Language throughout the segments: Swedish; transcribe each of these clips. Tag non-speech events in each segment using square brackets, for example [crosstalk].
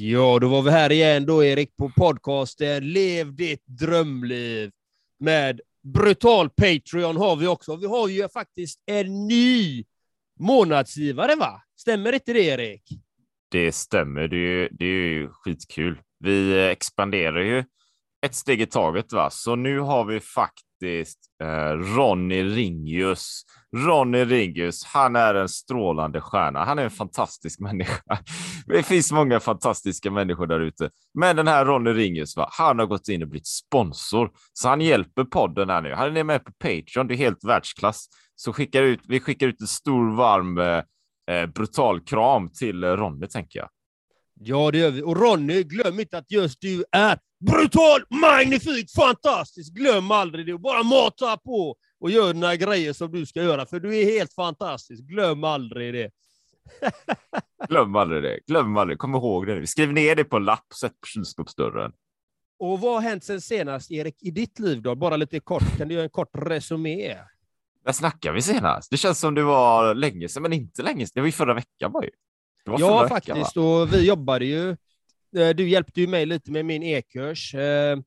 Ja, då var vi här igen då, Erik, på podcasten Lev ditt drömliv. Med brutal Patreon har vi också. Vi har ju faktiskt en ny månadsgivare, va? Stämmer inte det, Erik? Det stämmer. Det är, det är ju skitkul. Vi eh, expanderar ju ett steg i taget, va? Så nu har vi faktiskt eh, Ronny Ringius. Ronny Ringius, han är en strålande stjärna. Han är en fantastisk [laughs] människa. Det finns många fantastiska människor där ute, men den här Ronny Ringius, va? han har gått in och blivit sponsor, så han hjälper podden här nu. Han är med på Patreon. Det är helt världsklass. Så skickar ut, vi skickar ut en stor varm eh, eh brutal kram till eh, Ronny, tänker jag. Ja, det gör vi. Och Ronny, glöm inte att just du är brutal, magnifik, fantastisk. Glöm aldrig det. Bara mata på och gör dina grejer som du ska göra, för du är helt fantastisk. Glöm aldrig det. [laughs] Glöm aldrig det. Glöm aldrig. Kom ihåg det. Skriv ner det på en lapp, sätt på kylskåpsdörren. Och vad har hänt sen senast, Erik, i ditt liv då? Bara lite kort. Kan du göra en kort resumé? När snackade vi senast? Det känns som det var länge sedan, men inte länge sedan. Det var ju förra veckan var ju. ja, faktiskt. Veckan, och vi jobbade ju. Eh, du hjälpte ju mig lite med min e-kurs. Eh,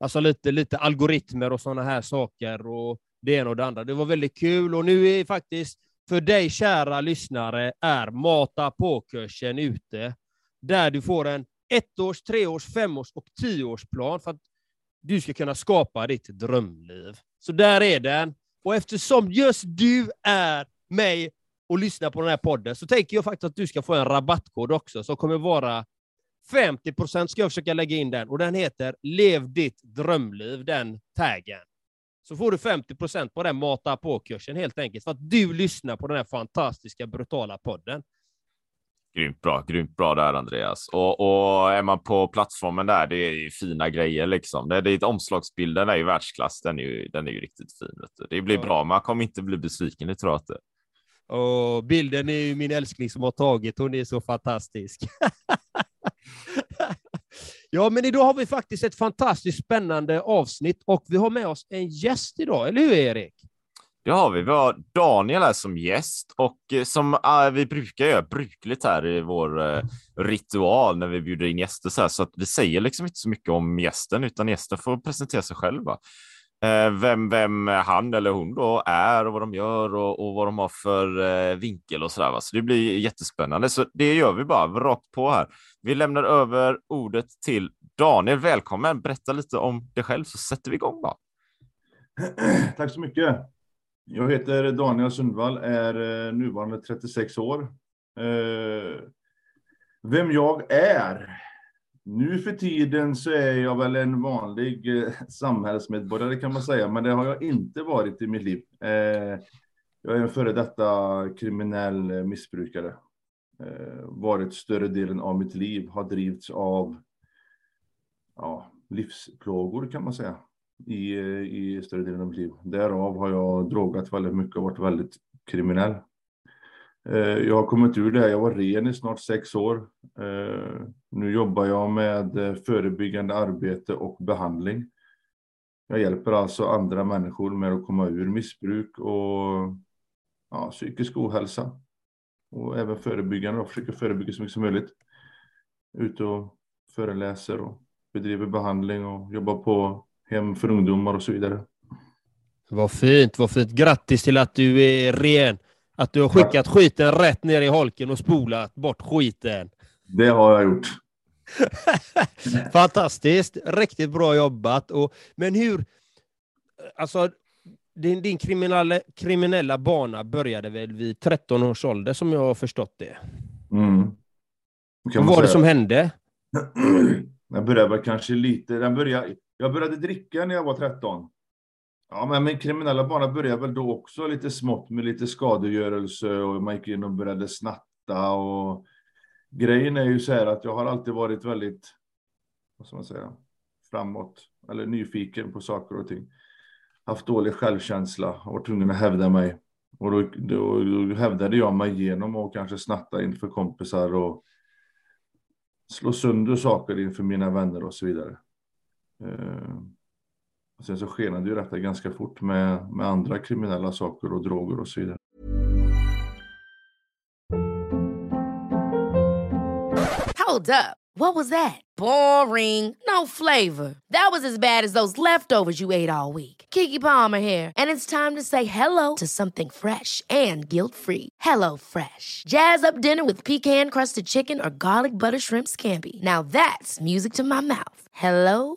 alltså lite, lite algoritmer och sådana här saker och det ena och det andra. Det var väldigt kul och nu är faktiskt för dig kära lyssnare är Mata på-kursen ute, där du får en ettårs, treårs, femårs och tioårsplan för att du ska kunna skapa ditt drömliv. Så där är den. Och eftersom just du är mig och lyssnar på den här podden så tänker jag faktiskt att du ska få en rabattkod också som kommer vara 50 procent ska jag försöka lägga in den och den heter Lev ditt drömliv, den taggen. Så får du 50 procent på den mata på-kursen helt enkelt för att du lyssnar på den här fantastiska brutala podden. Grymt bra, grymt bra där Andreas. Och, och är man på plattformen där, det är ju fina grejer liksom. Det, det är omslagsbilden är ju världsklass. Den är ju, den är ju riktigt fin. Det blir ja. bra. Man kommer inte bli besviken, det tror jag inte. Och bilden är ju min älskling som har tagit. Hon är så fantastisk. [laughs] ja, men idag har vi faktiskt ett fantastiskt spännande avsnitt och vi har med oss en gäst idag, eller hur Erik? Det har vi. Vi har Daniel här som gäst och eh, som eh, vi brukar göra brukligt här i vår eh, ritual när vi bjuder in gäster så här, så att vi säger liksom inte så mycket om gästen utan gästen får presentera sig själv. Va? Eh, vem, vem eh, han eller hon då är och vad de gör och, och vad de har för eh, vinkel och så där. Va? Så det blir jättespännande. Så det gör vi bara rakt på här. Vi lämnar över ordet till Daniel. Välkommen. Berätta lite om dig själv så sätter vi igång bara. [clears throat] Tack så mycket. Jag heter Daniel Sundvall, är nuvarande 36 år. Eh, vem jag är? Nu för tiden så är jag väl en vanlig eh, samhällsmedborgare kan man säga, men det har jag inte varit i mitt liv. Eh, jag är en före detta kriminell missbrukare. Eh, varit större delen av mitt liv, har drivits av ja, livsplågor kan man säga i, i större delen av mitt liv. Därav har jag drogat väldigt mycket och varit väldigt kriminell. Eh, jag har kommit ur det. här. Jag var ren i snart sex år. Eh, nu jobbar jag med eh, förebyggande arbete och behandling. Jag hjälper alltså andra människor med att komma ur missbruk och ja, psykisk ohälsa. Och även förebyggande och försöker förebygga så mycket som möjligt. Ute och föreläser och bedriver behandling och jobbar på hem för ungdomar och så vidare. Vad fint, vad fint. Grattis till att du är ren. Att du har skickat skiten rätt ner i holken och spolat bort skiten. Det har jag gjort. [laughs] Fantastiskt. Riktigt bra jobbat. Och, men hur... Alltså, din, din kriminella, kriminella bana började väl vid 13 års ålder, som jag har förstått det? Mm. Vad var säga. det som hände? [clears throat] Den började väl kanske lite... Den började, jag började dricka när jag var 13. Ja, men min kriminella bana började väl då också lite smått med lite skadegörelse och man gick in och började snatta och grejen är ju så här att jag har alltid varit väldigt, vad ska man säga, framåt eller nyfiken på saker och ting. Haft dålig självkänsla och varit tvungen att hävda mig. Och då, då, då hävdade jag mig genom att kanske snatta inför kompisar och slå sönder saker inför mina vänner och så vidare. Eh, sen så skenade ju detta ganska fort med, med andra kriminella saker och droger och så vidare. Hold Hold up. What was that? Boring. No flavor. That was as bad as those leftovers you ate all week. Kiki Palmer here, and it's time to say hello to something fresh and guilt-free. Hello Fresh. Jazz up dinner with pecan-crusted chicken or garlic butter shrimp scampi. Now that's music to my mouth. Hello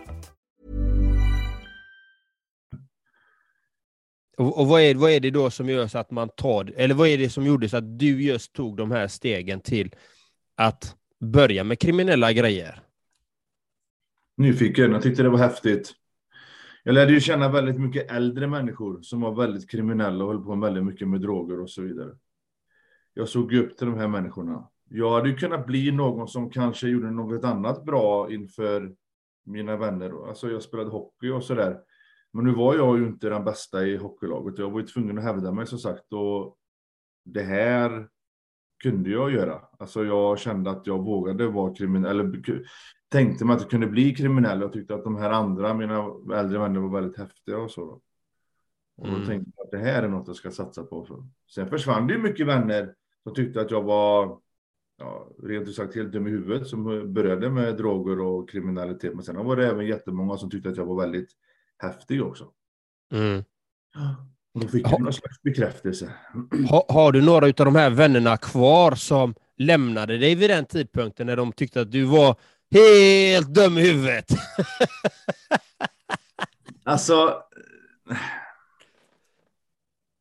Och, och vad, är, vad är det då som gör så att man tar, eller vad är det som gjorde så att du just tog de här stegen till att börja med kriminella grejer? Nyfiken, jag tyckte det var häftigt. Jag lärde ju känna väldigt mycket äldre människor som var väldigt kriminella och höll på väldigt mycket med droger och så vidare. Jag såg upp till de här människorna. Jag hade ju kunnat bli någon som kanske gjorde något annat bra inför mina vänner. Alltså jag spelade hockey och så där. Men nu var jag ju inte den bästa i hockeylaget. Jag var ju tvungen att hävda mig som sagt. Och det här kunde jag göra. Alltså jag kände att jag vågade vara kriminell. Eller tänkte mig att jag kunde bli kriminell. Jag tyckte att de här andra, mina äldre vänner, var väldigt häftiga och så. Då. Och då mm. tänkte jag att det här är något jag ska satsa på. Sen försvann det ju mycket vänner som tyckte att jag var ja, rent ut sagt helt dum i huvudet som började med droger och kriminalitet. Men sen var det även jättemånga som tyckte att jag var väldigt häftig också. Mm. Då fick jag någon slags bekräftelse. [clears throat] Ha, har du några av de här vännerna kvar som lämnade dig vid den tidpunkten när de tyckte att du var helt dum i huvudet? [laughs] alltså...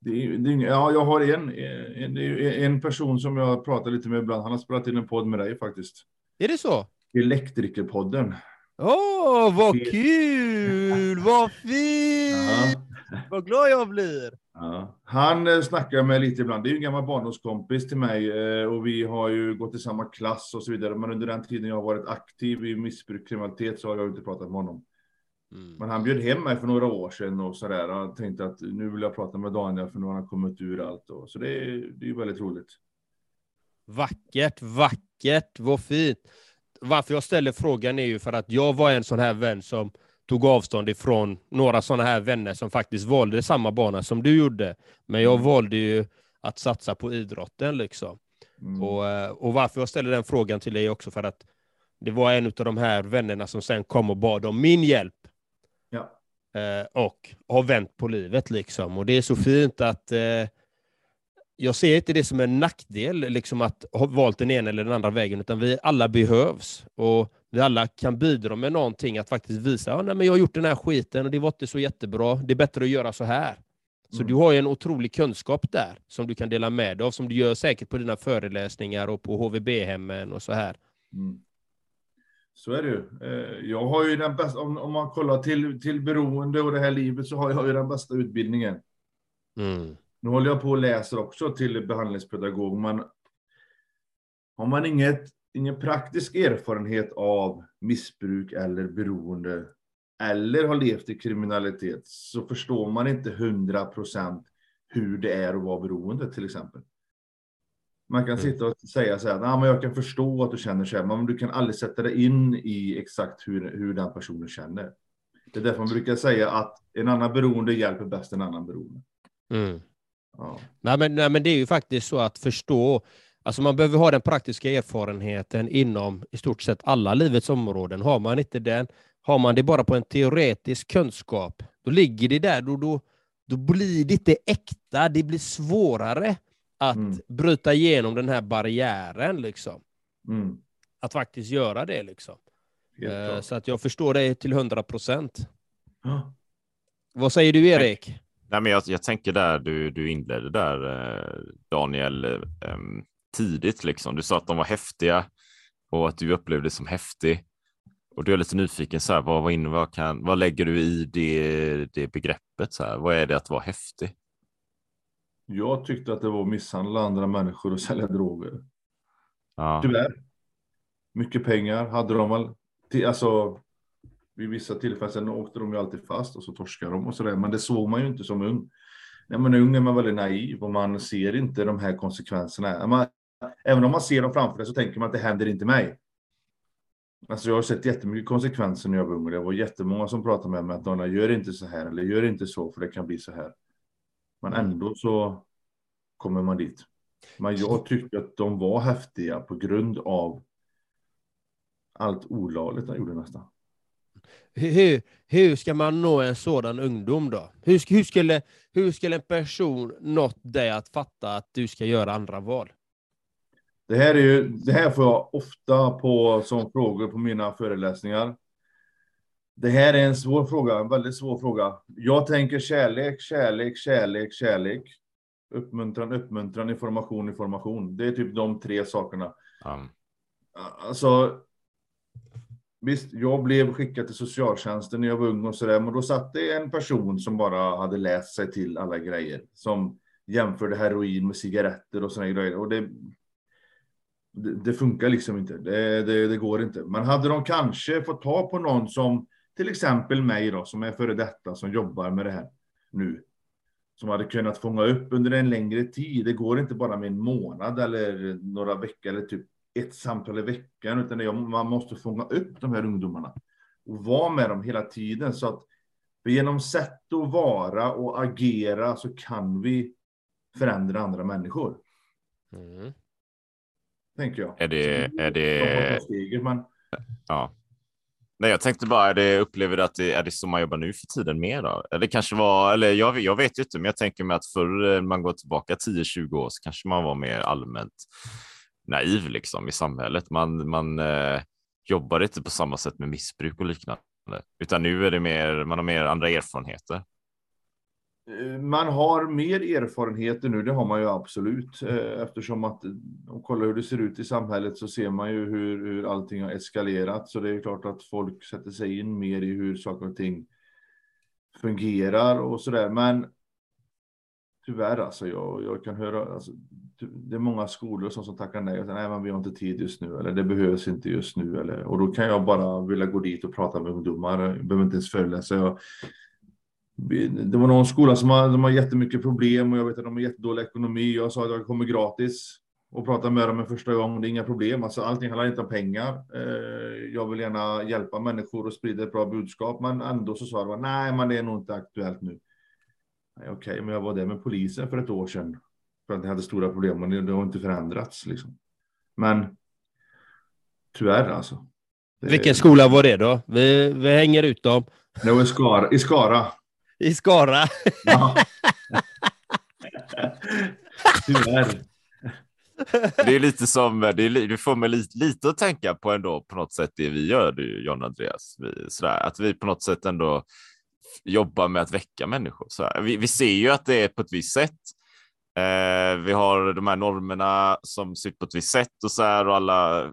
Det, det, ja, jag har en, en, en person som jag pratar lite med ibland. Han har spelat in en podd med dig faktiskt. Är det så? Elektrikerpodden. Åh, oh, vad kul! vad [laughs] fint! Ja. Vad glad jag blir! Ja. Han eh, snackar med lite ibland. Det är ju en gammal barndomskompis till mig eh, och vi har ju gått i samma klass och så vidare. Men under den tiden jag har varit aktiv i missbruk, kriminalitet så har jag inte pratat med honom. Mm. Men han bjöd hem mig för några år sedan och så där. Han tänkte att nu vill jag prata med Daniel för nu har han kommit ur allt. Och, så det är, det är ju väldigt roligt. Vackert, vackert, vad fint varför jag ställer frågan är ju för att jag var en sån här vän som tog avstånd ifrån några sådana här vänner som faktiskt valde samma bana som du gjorde. Men jag mm. valde ju att satsa på idrotten liksom. Mm. Och, eh, och varför jag ställer den frågan till dig också för att det var en av de här vännerna som sen kom och bad om min hjälp. Ja. Eh, och har vänt på livet liksom. Och det är så fint att eh, jag ser inte det som en nackdel liksom att ha valt den ena eller den andra vägen, utan vi alla behövs. Och vi alla kan bidra med någonting, att faktiskt visa att ja, jag har gjort den här skiten och det var inte så jättebra. Det är bättre att göra så här. Så mm. du har ju en otrolig kunskap där som du kan dela med dig av, som du gör säkert på dina föreläsningar och på HVB-hemmen och så här. Mm. Så är det ju. Eh, jag har ju den bästa, om man kollar till, till beroende och det här livet, så har jag ju den bästa utbildningen. Mm. Nu håller jag på och läser också till behandlingspedagog, men har man inget, ingen praktisk erfarenhet av missbruk eller beroende eller har levt i kriminalitet så förstår man inte hundra procent hur det är att vara beroende till exempel. Man kan mm. sitta och säga så här, men jag kan förstå att du känner så här, men du kan aldrig sätta dig in i exakt hur, hur den personen känner. Det är därför man brukar säga att en annan beroende hjälper bäst en annan beroende. Mm. Ja. Nej, men, nej, men det är ju faktiskt så att förstå, alltså man behöver ha den praktiska erfarenheten inom i stort sett alla livets områden. Har man inte den, har man det bara på en teoretisk kunskap, då ligger det där, då, då, då blir det inte äkta, det blir svårare att mm. bryta igenom den här barriären. Liksom. Mm. Att faktiskt göra det. Liksom. Uh, så att jag förstår det till hundra procent. Ja. Vad säger du, Erik? Nej, men jag, jag tänker där du, du inledde där, eh, Daniel, eh, tidigt. Liksom. Du sa att de var häftiga och att du upplevde det som häftig. Och du är lite nyfiken, så här, vad, vad, in, vad, kan, vad lägger du i det, det begreppet? Så här? Vad är det att vara häftig? Jag tyckte att det var att misshandla andra människor och sälja droger. Ja. Tyvärr. Mycket pengar hade de väl. Alltså, vid vissa tillfällen åkte de ju alltid fast och så torskade de och så där. Men det såg man ju inte som ung. När man är ung är man väldigt naiv och man ser inte de här konsekvenserna. Man, även om man ser dem framför sig så tänker man att det händer inte mig. Alltså jag har sett jättemycket konsekvenser när jag var ung. Det var jättemånga som pratade med mig att Donna, gör inte så här eller gör inte så för det kan bli så här. Men mm. ändå så kommer man dit. Men jag tyckte att de var häftiga på grund av allt olagligt de gjorde nästan. Hur, hur ska man nå en sådan ungdom då? Hur, hur, skulle, hur skulle en person nått dig att fatta att du ska göra andra val? Det här, är ju, det här får jag ofta på som frågor på mina föreläsningar. Det här är en svår fråga, en väldigt svår fråga. Jag tänker kärlek, kärlek, kärlek, kärlek. Uppmuntran, uppmuntran, information, information. Det är typ de tre sakerna. Um. Alltså, visst, jag blev skickad till socialtjänsten när jag var ung och så där, men då satt det en person som bara hade läst sig till alla grejer, som jämförde heroin med cigaretter och sådana grejer. Och det, det, det, funkar liksom inte. Det, det, det, går inte. Men hade de kanske fått ta på någon som till exempel mig då, som är före detta, som jobbar med det här nu, som hade kunnat fånga upp under en längre tid. Det går inte bara med en månad eller några veckor eller typ ett samtal i veckan, utan det, man måste fånga upp de här ungdomarna och vara med dem hela tiden så att genom sätt att vara och agera så kan vi förändra andra människor. Mm. Tänker jag. Är det... Är det... Steget, men... Ja. Nej, jag tänkte bara, är det, upplever du att det är det som man jobbar nu för tiden mer då? Eller kanske var, eller jag, jag vet ju inte, men jag tänker mig att förr eh, man går tillbaka 10-20 år så kanske man var mer allmänt naiv liksom i samhället. Man, man eh, jobbar inte på samma sätt med missbruk och liknande, utan nu är det mer, man har mer andra erfarenheter. Eh, man har mer erfarenheter nu, det har man ju absolut, eh, eftersom att eh, om kollar hur det ser ut i samhället så ser man ju hur, hur allting har eskalerat. Så det är klart att folk sätter sig in mer i hur saker och ting fungerar och så där. Men tyvärr alltså, jag, jag kan höra, alltså, det är många skolor som, som tackar nej och säger nej, men vi har inte tid just nu eller det behövs inte just nu eller och då kan jag bara vilja gå dit och prata med ungdomar. Jag behöver inte ens föreläsa. Jag, det var någon skola som har, de har jättemycket problem och jag vet att de har jättedålig ekonomi. Jag sa att jag kommer gratis och prata med dem en första gång. Det är inga problem. Alltså, allting handlar inte om pengar. Eh, jag vill gärna hjälpa människor och sprida ett bra budskap, men ändå så sa de nej, men det är nog inte aktuellt nu. Okej, okay, men jag var där med polisen för ett år sedan för att jag hade stora problem och det har inte förändrats liksom. Men tyvärr alltså. Det... Vilken skola var det då? Vi, vi hänger ut dem. Det var i Skara. I Skara. I Skara. Ja. [laughs] Tyvärr. Det är lite som, det, är, det får mig lite, lite att tänka på ändå på något sätt det vi gör, du, John Andreas. Vi, sådär, att vi på något sätt ändå jobbar med att väcka människor. Vi, vi, ser ju att det är på ett visst sätt. Eh, vi har de här normerna som ser ut på ett visst sätt och så här och alla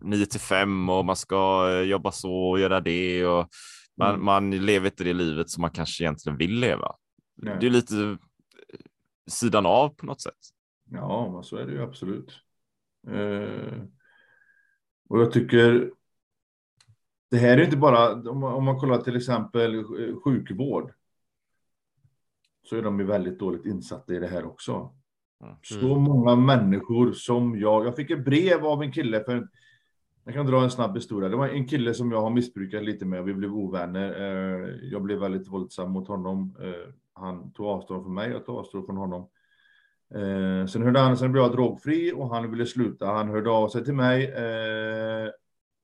9 till 5 och man ska eh, jobba så och göra det och man, mm. man lever inte det livet som man kanske egentligen vill leva. Nej. Det är lite eh, sidan av på något sätt. Ja, men så är det ju absolut. Eh, och jag tycker det här är inte bara om man, om man kollar till exempel sjukvård. Så är de ju väldigt dåligt insatta i det här också. Mm. Så många människor som jag. Jag fick ett brev av en kille för jag kan dra en snabb historia. Det var en kille som jag har missbrukat lite med. Vi blev ovänner. Eh, jag blev väldigt våldsam mot honom. Eh, han tog avstånd från mig. Jag tog avstånd från honom. Eh, sen hörde han, sen blev jag drogfri och han ville sluta. Han hörde av sig till mig.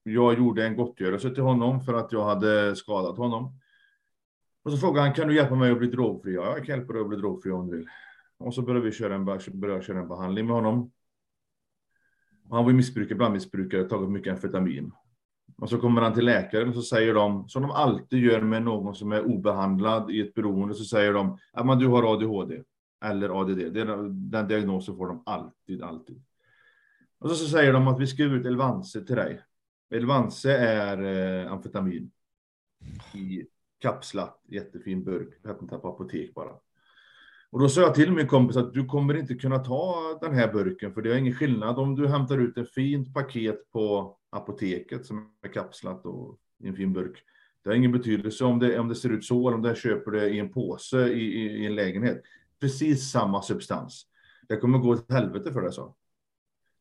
Jag gjorde en gottgörelse till honom för att jag hade skadat honom. Och så frågade han, kan du hjälpa mig att bli drogfri? Ja, jag kan hjälpa dig att bli drogfri om du vill. Och så började vi köra en, började köra en behandling med honom. Och Han var missbrukare, blandmissbrukare, tagit mycket amfetamin. Och så kommer han till läkaren och så säger de, som de alltid gör med någon som är obehandlad i ett beroende, så säger de att du har ADHD eller ADD. Det är, den diagnosen får de alltid, alltid. Och så, så säger de att vi skriver ut Elvanse till dig. Elvanse är eh, amfetamin i kapslat, jättefin burk, hämtat på apotek bara. Och då sa jag till min kompis att du kommer inte kunna ta den här burken, för det är ingen skillnad om du hämtar ut ett fint paket på apoteket som är kapslat och i en fin burk. Det har ingen betydelse om det, om det ser ut så eller om du köper det i en påse i, i, i, en lägenhet. Precis samma substans. Det kommer gå till helvete för det, så.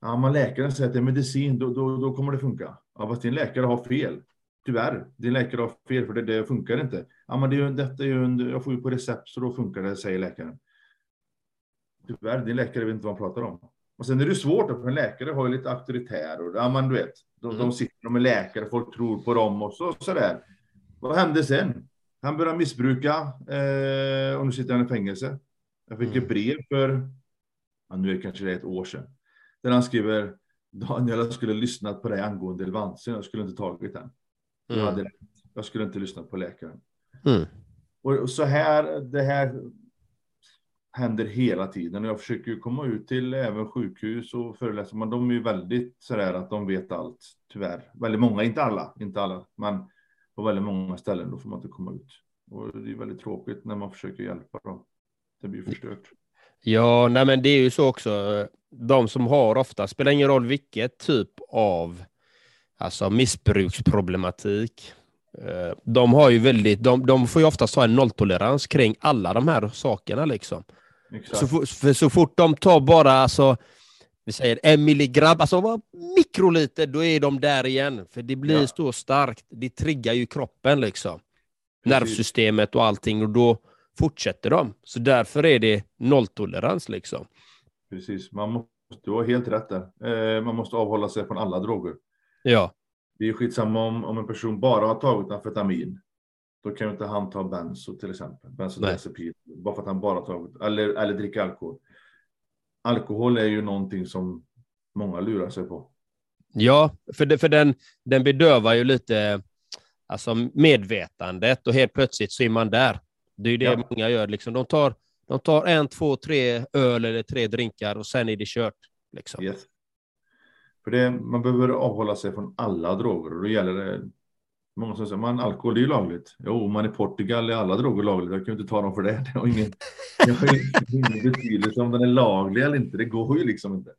Ja, men läkaren säger att det är medicin, då, då, då kommer det funka. Ja, fast din läkare har fel. Tyvärr, din läkare har fel för det, det funkar inte. Ja, men det, detta är ju en, jag får ju på recept så då funkar det, säger läkaren. Tyvärr, din läkare vet inte vad han pratar om. Och sen är det svårt, för en läkare har ju lite auktoritär och ja, man du vet, de, mm. de sitter är läkare, folk tror på dem och så, där. Vad hände sen? Han började missbruka eh, och nu sitter han i fängelse. Jag fick mm. ett brev för, ja, nu är det kanske ett år sedan, där han skriver Daniel, jag skulle lyssnat på dig angående Elvansen, jag skulle inte tagit den. Jag, mm. hade, jag skulle inte lyssnat på läkaren. Mm. Och så här, det här händer hela tiden. Jag försöker komma ut till även sjukhus och föreläsa, men de är ju väldigt sådär att de vet allt, tyvärr. Väldigt många, inte alla, inte alla, men på väldigt många ställen då får man inte komma ut. Och det är väldigt tråkigt när man försöker hjälpa dem. Det blir förstört. Ja, nej men det är ju så också. De som har ofta, spelar ingen roll vilket typ av alltså missbruksproblematik. Eh, de har ju väldigt, de, de får ju oftast ha en nolltolerans kring alla de här sakerna liksom. Så, för så fort de tar bara alltså, vi säger en milligram, alltså mikroliter, då är de där igen. För det blir ja. så starkt, det triggar ju kroppen liksom. Precis. Nervsystemet och allting och då fortsätter de. Så därför är det nolltolerans liksom. Precis, man måste, du har helt rätt där. Eh, man måste avhålla sig från alla droger. Ja. Det är skitsamma om, om en person bara har tagit amfetamin. Då kan inte han ta benzo till exempel. Bensodiazepin. Bara för att han bara tagit, eller, eller dricka alkohol. Alkohol är ju någonting som många lurar sig på. Ja, för, det, för den, den bedövar ju lite alltså medvetandet och helt plötsligt så är man där. Det är ju det ja. många gör. Liksom. De, tar, de tar en, två, tre öl eller tre drinkar och sen är det kört. Liksom. Yes. För det, man behöver avhålla sig från alla droger och då gäller det Många som säger man alkohol är ju lagligt. Jo, man i Portugal är alla droger lagligt. Jag kan ju inte ta dem för det. [laughs] Det har ingen, det har ingen betydelse om den är laglig eller inte. Det går ju liksom inte.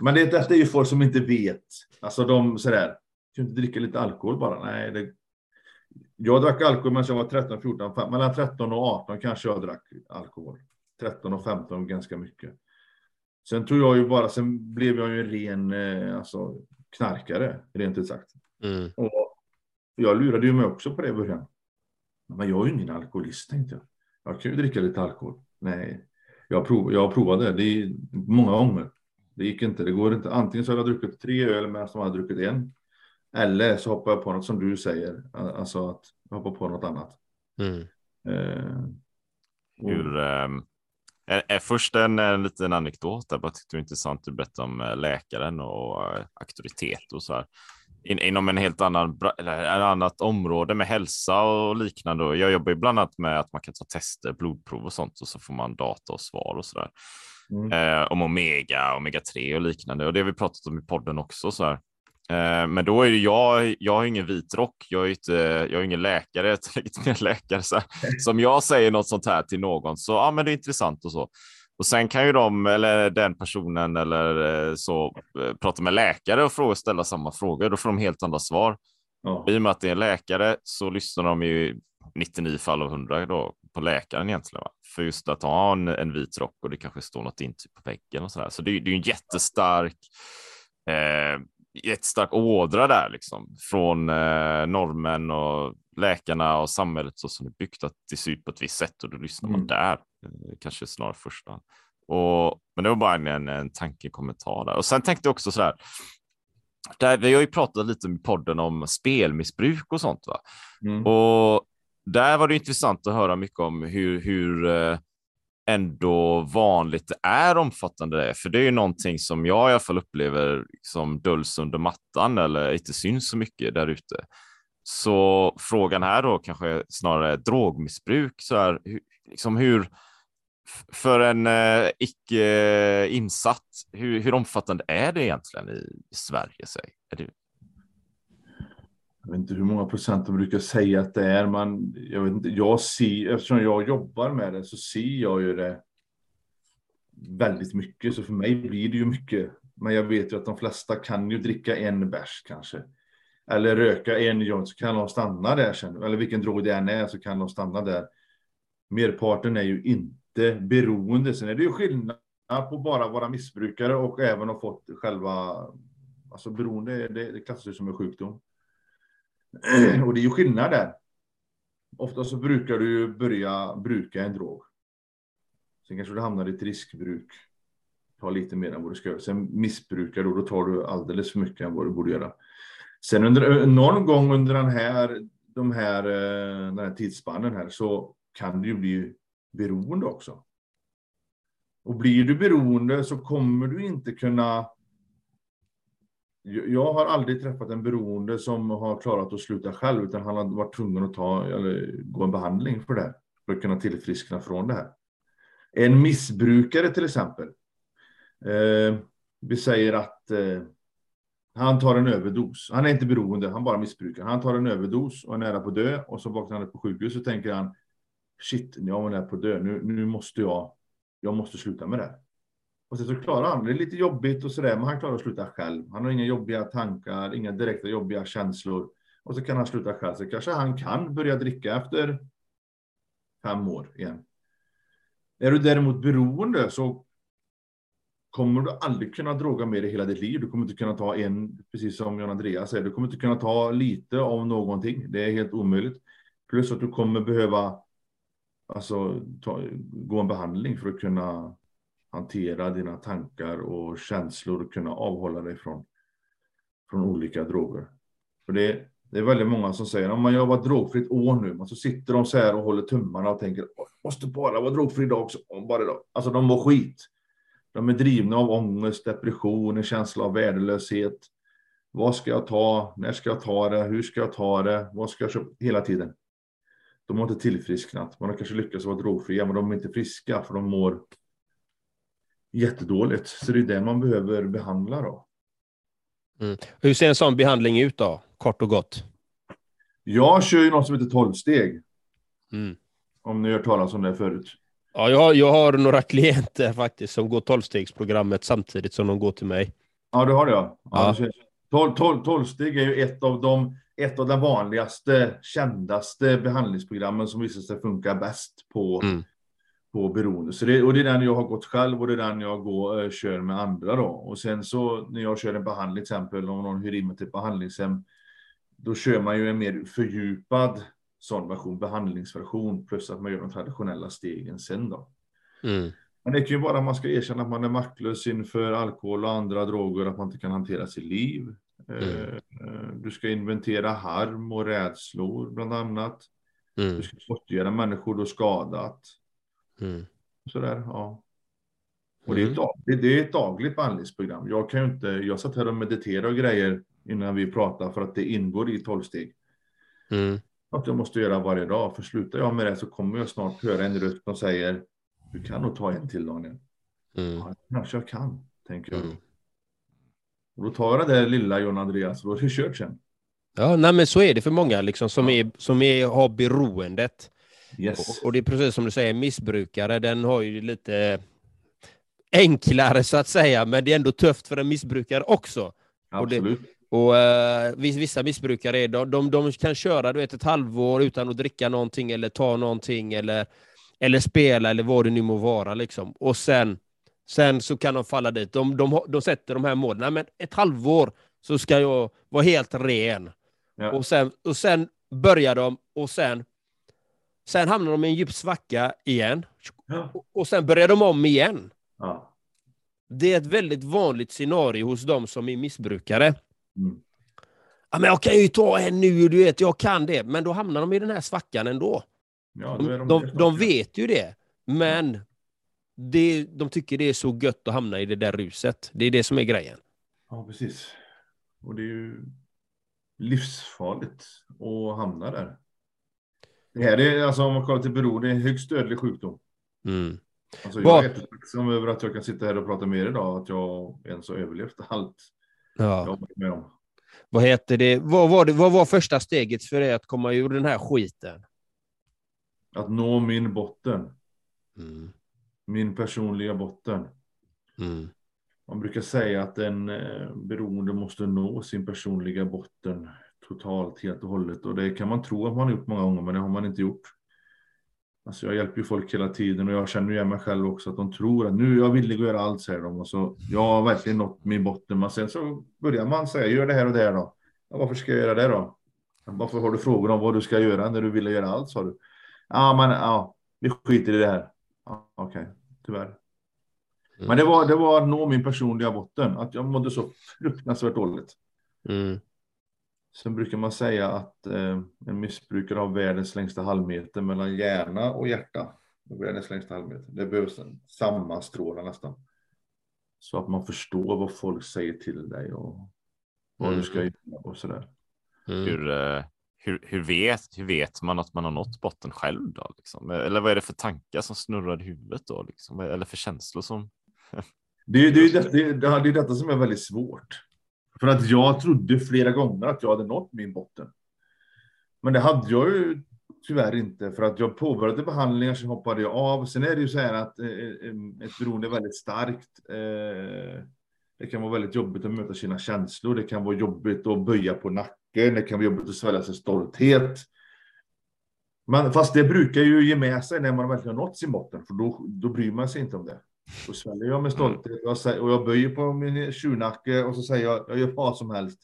Men det, detta är ju folk som inte vet. Alltså de sådär. Kan inte dricka lite alkohol bara? Nej, det, jag drack alkohol när jag var 13, 14, 15, mellan 13 och 18 kanske jag drack alkohol. 13 och 15 ganska mycket. Sen tror jag ju bara, sen blev jag ju en ren eh, alltså, knarkare, rent ut sagt. Mm. Och jag lurade ju mig också på det i början. Men jag är ju ingen alkoholist tänkte jag. Jag kan ju dricka lite alkohol. Nej, jag, prov, jag provade det är många gånger. Det gick inte. Det går inte. Antingen så har jag druckit tre öl medan de hade druckit en. Eller så hoppar jag på något som du säger. Alltså att jag hoppar på något annat. Mm. Eh, Hur, eh, är, är först en, en liten anekdot. Jag bara tyckte det var intressant. Du berättade om eh, läkaren och eh, auktoritet och så här in, inom en helt annan, eller ett annat område med hälsa och liknande. Jag jobbar ju bland annat med att man kan ta tester, blodprov och sånt och så får man data och svar och så där. Mm. Eh, om omega, omega 3 och liknande och det har vi pratat om i podden också. Så här. Eh, men då är det jag, jag har ingen vit rock, [laughs] jag är, inte, jag är ingen läkare, jag är legitimerad läkare. Så [laughs] om jag säger något sånt här till någon så, ja men det är intressant och så. Och sen kan ju de eller den personen eller eh, så eh, prata med läkare och fråga, ställa samma frågor. Då får de helt andra svar. Ja. I och med att det är en läkare så lyssnar de ju 99 fall av 100 då på läkaren egentligen. Va? För just att ha en, en vit rock och det kanske står något intyg på väggen och så där. Så det, det är en jättestark eh, jättestark ådra där liksom från eh, normen och läkarna och samhället så som det är byggt att det ser ut på ett visst sätt och då lyssnar man mm. där. Eh, kanske snarare första. Och, men det var bara en, en, en tankekommentar där. Och sen tänkte jag också så här. Där, vi har ju pratat lite i podden om spelmissbruk och sånt. Va? Mm. Och där var det intressant att höra mycket om hur, hur eh, ändå vanligt det är omfattande det. För det är ju någonting som jag i alla fall upplever som döljs under mattan eller inte syns så mycket där ute. Så frågan här då kanske snarare drogmissbruk. Så här, liksom hur, för en eh, icke insatt, hur, hur omfattande är det egentligen i, i Sverige? Säg? Är det... Jag vet inte hur många procent de brukar säga att det är, men jag vet inte. Jag ser, eftersom jag jobbar med det så ser jag ju det väldigt mycket, så för mig blir det ju mycket. Men jag vet ju att de flesta kan ju dricka en bärs kanske. Eller röka en joint så kan de stanna där sen. Eller vilken drog det än är så kan de stanna där. Merparten är ju inte beroende. Sen är det ju skillnad på bara vara missbrukare och även ha fått själva, alltså beroende, det, det klassas som en sjukdom. [clears throat] Och det är ju skillnad där. Ofta så brukar du ju börja bruka en drog. Sen kanske du hamnar i ett riskbruk. Ta lite mer än vad du ska göra. Sen missbrukar du, och då tar du alldeles för mycket än vad du borde göra. Sen under, eh, någon gång under den här, de här, eh, den här tidsspannen här så kan du ju bli beroende också. Och blir du beroende så kommer du inte kunna... Jag har aldrig träffat en beroende som har klarat att sluta själv, utan han har varit tvungen att ta, eller gå en behandling för det, för att kunna tillfriskna från det här. En missbrukare till exempel. Eh, vi säger att eh, han tar en överdos. Han är inte beroende, han bara missbrukar. Han tar en överdos och är nära på att dö och så vaknar han upp på sjukhus och tänker han shit, jag är på dö. Nu, nu måste jag, jag måste sluta med det. Och sen så klarar han det. är lite jobbigt och sådär, men han klarar att sluta själv. Han har inga jobbiga tankar, inga direkta jobbiga känslor. Och så kan han sluta själv. Så kanske han kan börja dricka efter fem år igen. Är du däremot beroende så kommer du aldrig kunna droga med dig hela ditt liv. Du kommer inte kunna ta en, precis som John-Andreas säger, du kommer inte kunna ta lite av någonting. Det är helt omöjligt. Plus att du kommer behöva alltså, ta, gå en behandling för att kunna hantera dina tankar och känslor och kunna avhålla dig från, från olika droger. För det, det är väldigt många som säger om jag har varit drogfritt år nu, men så sitter de så här och håller tummarna och tänker måste bara vara drogfri idag också. Bara idag. Alltså de mår skit. De är drivna av ångest, depression, en känsla av värdelöshet. Vad ska jag ta? När ska jag ta det? Hur ska jag ta det? Vad ska jag köpa? Hela tiden. De har inte tillfrisknat. Man har kanske lyckats vara drogfria, men de är inte friska för de mår jättedåligt. Så det är det man behöver behandla då. Mm. Hur ser en sån behandling ut då, kort och gott? Jag kör ju något som heter tolvsteg. Mm. Om ni har hört talas om det förut. Ja, jag har, jag har några klienter faktiskt som går tolvstegsprogrammet samtidigt som de går till mig. Ja, du har det ja. ja. ja. Tolvsteg är ju ett av de ett av de vanligaste, kändaste behandlingsprogrammen som visar sig funka bäst på, mm. På beroende. Så det, och det är den jag har gått själv och det är den jag går, äh, kör med andra då. Och sen så när jag kör en behandling, till exempel om någon hyr in mig till behandlingshem, då kör man ju en mer fördjupad sån version, behandlingsversion, plus att man gör de traditionella stegen sen då. Mm. Men det kan ju vara att man ska erkänna att man är maktlös inför alkohol och andra droger, att man inte kan hantera sitt liv. Mm. Eh, du ska inventera harm och rädslor bland annat. Mm. Du ska gottgöra människor du skadat. Mm. Sådär, ja. Och det är, ett, mm. det är ett dagligt behandlingsprogram. Jag kan ju inte, jag satt här och mediterade och grejer innan vi pratade för att det ingår i tolv steg. Mm. Att jag måste göra varje dag, för slutar jag med det så kommer jag snart höra en röst som säger du kan nog ta en till Daniel. Mm. Ja, kanske jag kan, tänker jag. Mm. Och då tar jag det där lilla John Andreas och då är det kört sen. Ja, nej, men så är det för många liksom, som, ja. är, som är, har beroendet. Yes. Och, och, det är precis som du säger, missbrukare, den har ju lite enklare så att säga, men det är ändå tufft för en missbrukare också. Absolut. Och, det, och uh, vissa missbrukare de, de, de, kan köra du vet, ett halvår utan att dricka någonting eller ta någonting eller, eller spela eller vad det nu må vara. Liksom. Och sen Sen så kan de falla dit. De, de, de sätter de här målen. Men ett halvår så ska jag vara helt ren. Ja. Och, sen, och sen börjar de och sen, sen hamnar de i en djup svacka igen. Ja. Och, sen börjar de om igen. Ja. Det är ett väldigt vanligt scenario hos de som är missbrukare. Mm. ja, men jag kan ju ta en nu, du vet, jag kan det. Men då hamnar de i den här svackan ändå. Ja, De, de, de, de vet ju det, men det, de tycker det är så gött att hamna i det där ruset. Det är det som är grejen. Ja, precis. Och det är ju livsfarligt att hamna där. Det här är, alltså om man kollar till beroende, det är en högst dödlig sjukdom. Mm. Alltså jag Vad- är jättetacksam över att jag kan sitta här och prata med er idag, att jag ens har överlevt allt jag Ja. har varit med om. Vad heter det? Vad var, det? vad var första steget för dig att komma ur den här skiten? Att nå min botten, Mm. min personliga botten. Mm. Man brukar säga att en eh, beroende måste nå sin personliga botten totalt, helt och hållet. Och det kan man tro att man har gjort många gånger, men det har man inte gjort. Alltså jag hjälper ju folk hela tiden och jag känner igen mig själv också att de tror att nu är jag villig att göra allt, säger de. Och så, jag har verkligen nått min botten. Men sen så börjar man säga, gör det här och det här då. Ja, varför ska jag göra det då? Varför har du frågor om vad du ska göra när du vill göra allt, sa du. Ja, men ja, vi skiter i det här. Ja, Okej, tyvärr. Men det var, det var att nå min personliga botten, att jag mådde så fruktansvärt dåligt. Mm. Sen brukar man säga att eh, en missbrukare har världens längsta halvmeter mellan hjärna och hjärta. Världens längsta halvmeter. Det behövs en sammanstråla nästan. Så att man förstår vad folk säger till dig och vad Mm. du ska göra och sådär. Mm. Hur, eh, hur, hur, vet, hur vet man att man har nått botten själv då? Liksom? Eller vad är det för tankar som snurrar i huvudet då? Liksom? Eller för känslor som... Det, är- det, är det, det, det är detta som är väldigt svårt. För att jag trodde flera gånger att jag hade nått min botten. Men det hade jag ju tyvärr inte, för att jag påbörjade behandlingar, sen hoppade jag av. Sen är det ju så här att eh, eh, eh, ett beroende är väldigt starkt. Det kan vara väldigt jobbigt att möta sina känslor. Det kan vara jobbigt att böja på nacken. Det kan vara jobbigt att svälja sin stolthet. Men fast det brukar ju ge med sig när man verkligen har nått sin botten, för då, då bryr man sig inte om det. Då sväljer jag med stolthet och jag, säger, och jag böjer på min tjurnacke och så säger jag, jag gör vad som helst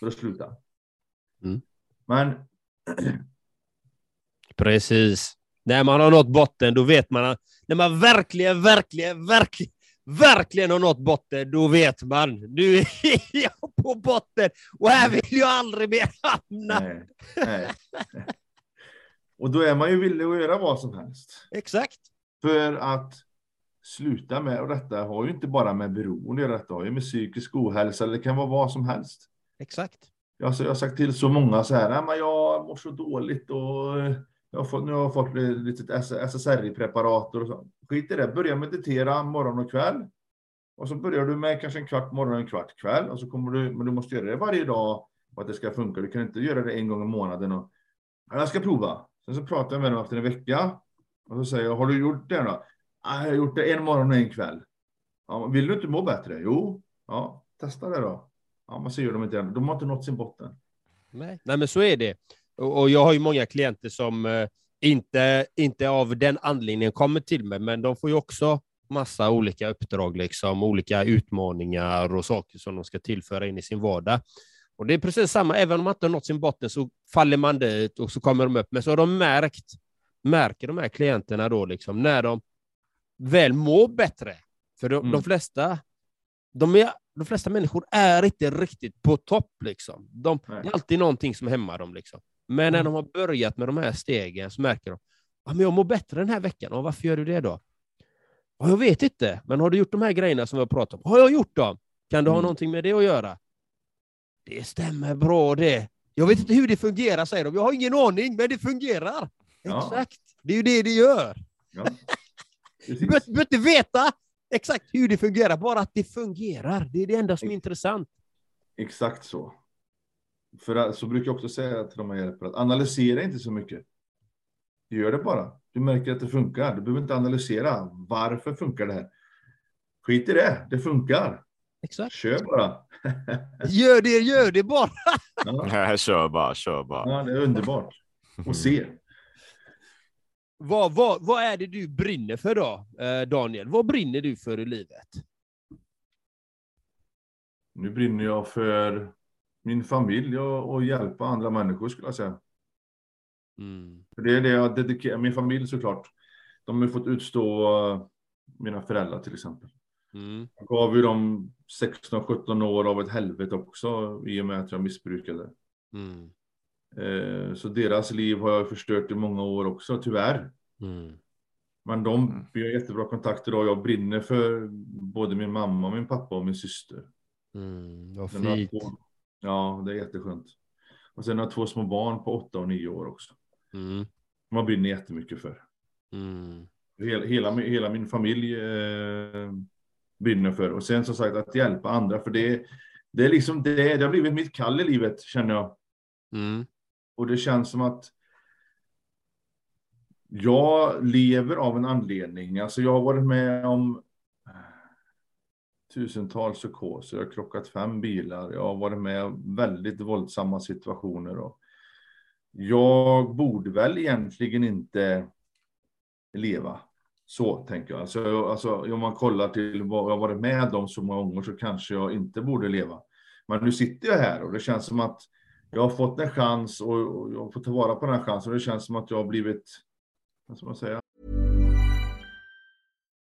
för att sluta. Mm. Men [clears throat] Precis. När man har nått botten, då vet man när man verkligen, verkligen, verkligen, verkligen har nått botten, då vet man. Nu är [laughs] jag på botten och här vill jag aldrig mer hamna. nej, nej. Och då är man ju villig att göra vad som helst. Exakt. För att sluta med, och detta har ju inte bara med beroende att göra, detta har ju med psykisk ohälsa, eller det kan vara vad som helst. Exakt. Jag, jag har sagt till så många så här, "Nej, men jag mår så dåligt och jag har fått, nu har jag fått ett litet SSRI-preparat och så. Skit i det, börja meditera morgon och kväll. Och så börjar du med kanske en kvart morgon och en kvart kväll och så kommer du, men du måste göra det varje dag för att det ska funka. Du kan inte göra det en gång i månaden. Och, "Ja, jag ska prova. Sen så pratar jag med dem efter en vecka och så säger jag, har du gjort det då? Jag har gjort det en morgon och en kväll. Ja, vill du inte må bättre? Jo, ja, testa det då. Ja, men så gör de inte det. De har inte nått sin botten. Nej. Nej, men så är det. Och, och jag har ju många klienter som eh, inte, inte av den anledningen kommer till mig, men de får ju också massa olika uppdrag, liksom, olika utmaningar och saker som de ska tillföra in i sin vardag. Och det är precis samma, även om man inte har nått sin botten så faller man dit och så kommer de upp. Men så har de märkt, märker de här klienterna då, liksom, när de väl mår bättre. För de, Mm. de flesta de, är, de flesta människor är inte riktigt på topp. Liksom. De, det är alltid någonting som hämmar dem. Liksom. Men när Mm. de har börjat med de här stegen så märker de ja, men jag mår bättre den här veckan. Och varför gör du det då? Ja, jag vet inte, men har du gjort de här grejerna som vi har pratat om? Har jag gjort dem? Kan ha Mm. någonting med det att göra? Det stämmer bra det. Jag vet inte hur det fungerar, säger de. Jag har ingen aning, men det fungerar. Ja. Exakt. Det är ju det det gör. Ja. Du behöver inte veta exakt hur det fungerar, bara att det fungerar. Det är det enda som är intressant. Exakt så. För så brukar jag också säga till de jag hjälper att analysera inte så mycket. Gör det bara. Du märker att det funkar. Du behöver inte analysera. Varför funkar det här? Skit i det. Det funkar. Exakt. Kör bara. [laughs] Gör det, gör det bara. Ja, kör bara, kör bara. ja, det är underbart. Och se. Vad, vad, vad är det du brinner för då, eh, Daniel? Vad brinner du för i livet? Nu brinner jag för min familj och, och hjälpa andra människor skulle jag säga. Mm. För det är det jag dedikerar. Min familj såklart. De har fått utstå eh, mina föräldrar till exempel. Mm. Jag gav ju dem 16-17 år av ett helvete också i och med att jag missbrukade. Mm. Eh, så deras liv har jag förstört i många år också, tyvärr. Mm. Men de, Mm. vi har jättebra kontakt idag. Jag brinner för både min mamma, min pappa och min syster. Mm. Vad fint. två- Ja, det är jätteskönt. Och sen har jag två små barn på åtta och nio år också. Mm. Man brinner jättemycket för. Mm. Hela, hela, min- hela min familj eh, brinner för. Och sen som sagt att hjälpa andra. För det, det är liksom det, det har blivit mitt kall i livet känner jag. Mm. Och det känns som att jag lever av en anledning. Alltså jag har varit med om eh, tusentals psykoser. Jag har krockat fem bilar. Jag har varit med om väldigt våldsamma situationer. Och jag borde väl egentligen inte leva. Så tänker jag. Alltså, alltså, om man kollar till vad jag har varit med om så många gånger så kanske jag inte borde leva. Men nu sitter jag här och det känns som att jag har fått en chans och, och jag får ta vara på den här chansen. Det känns som att jag har blivit, vad ska man säga,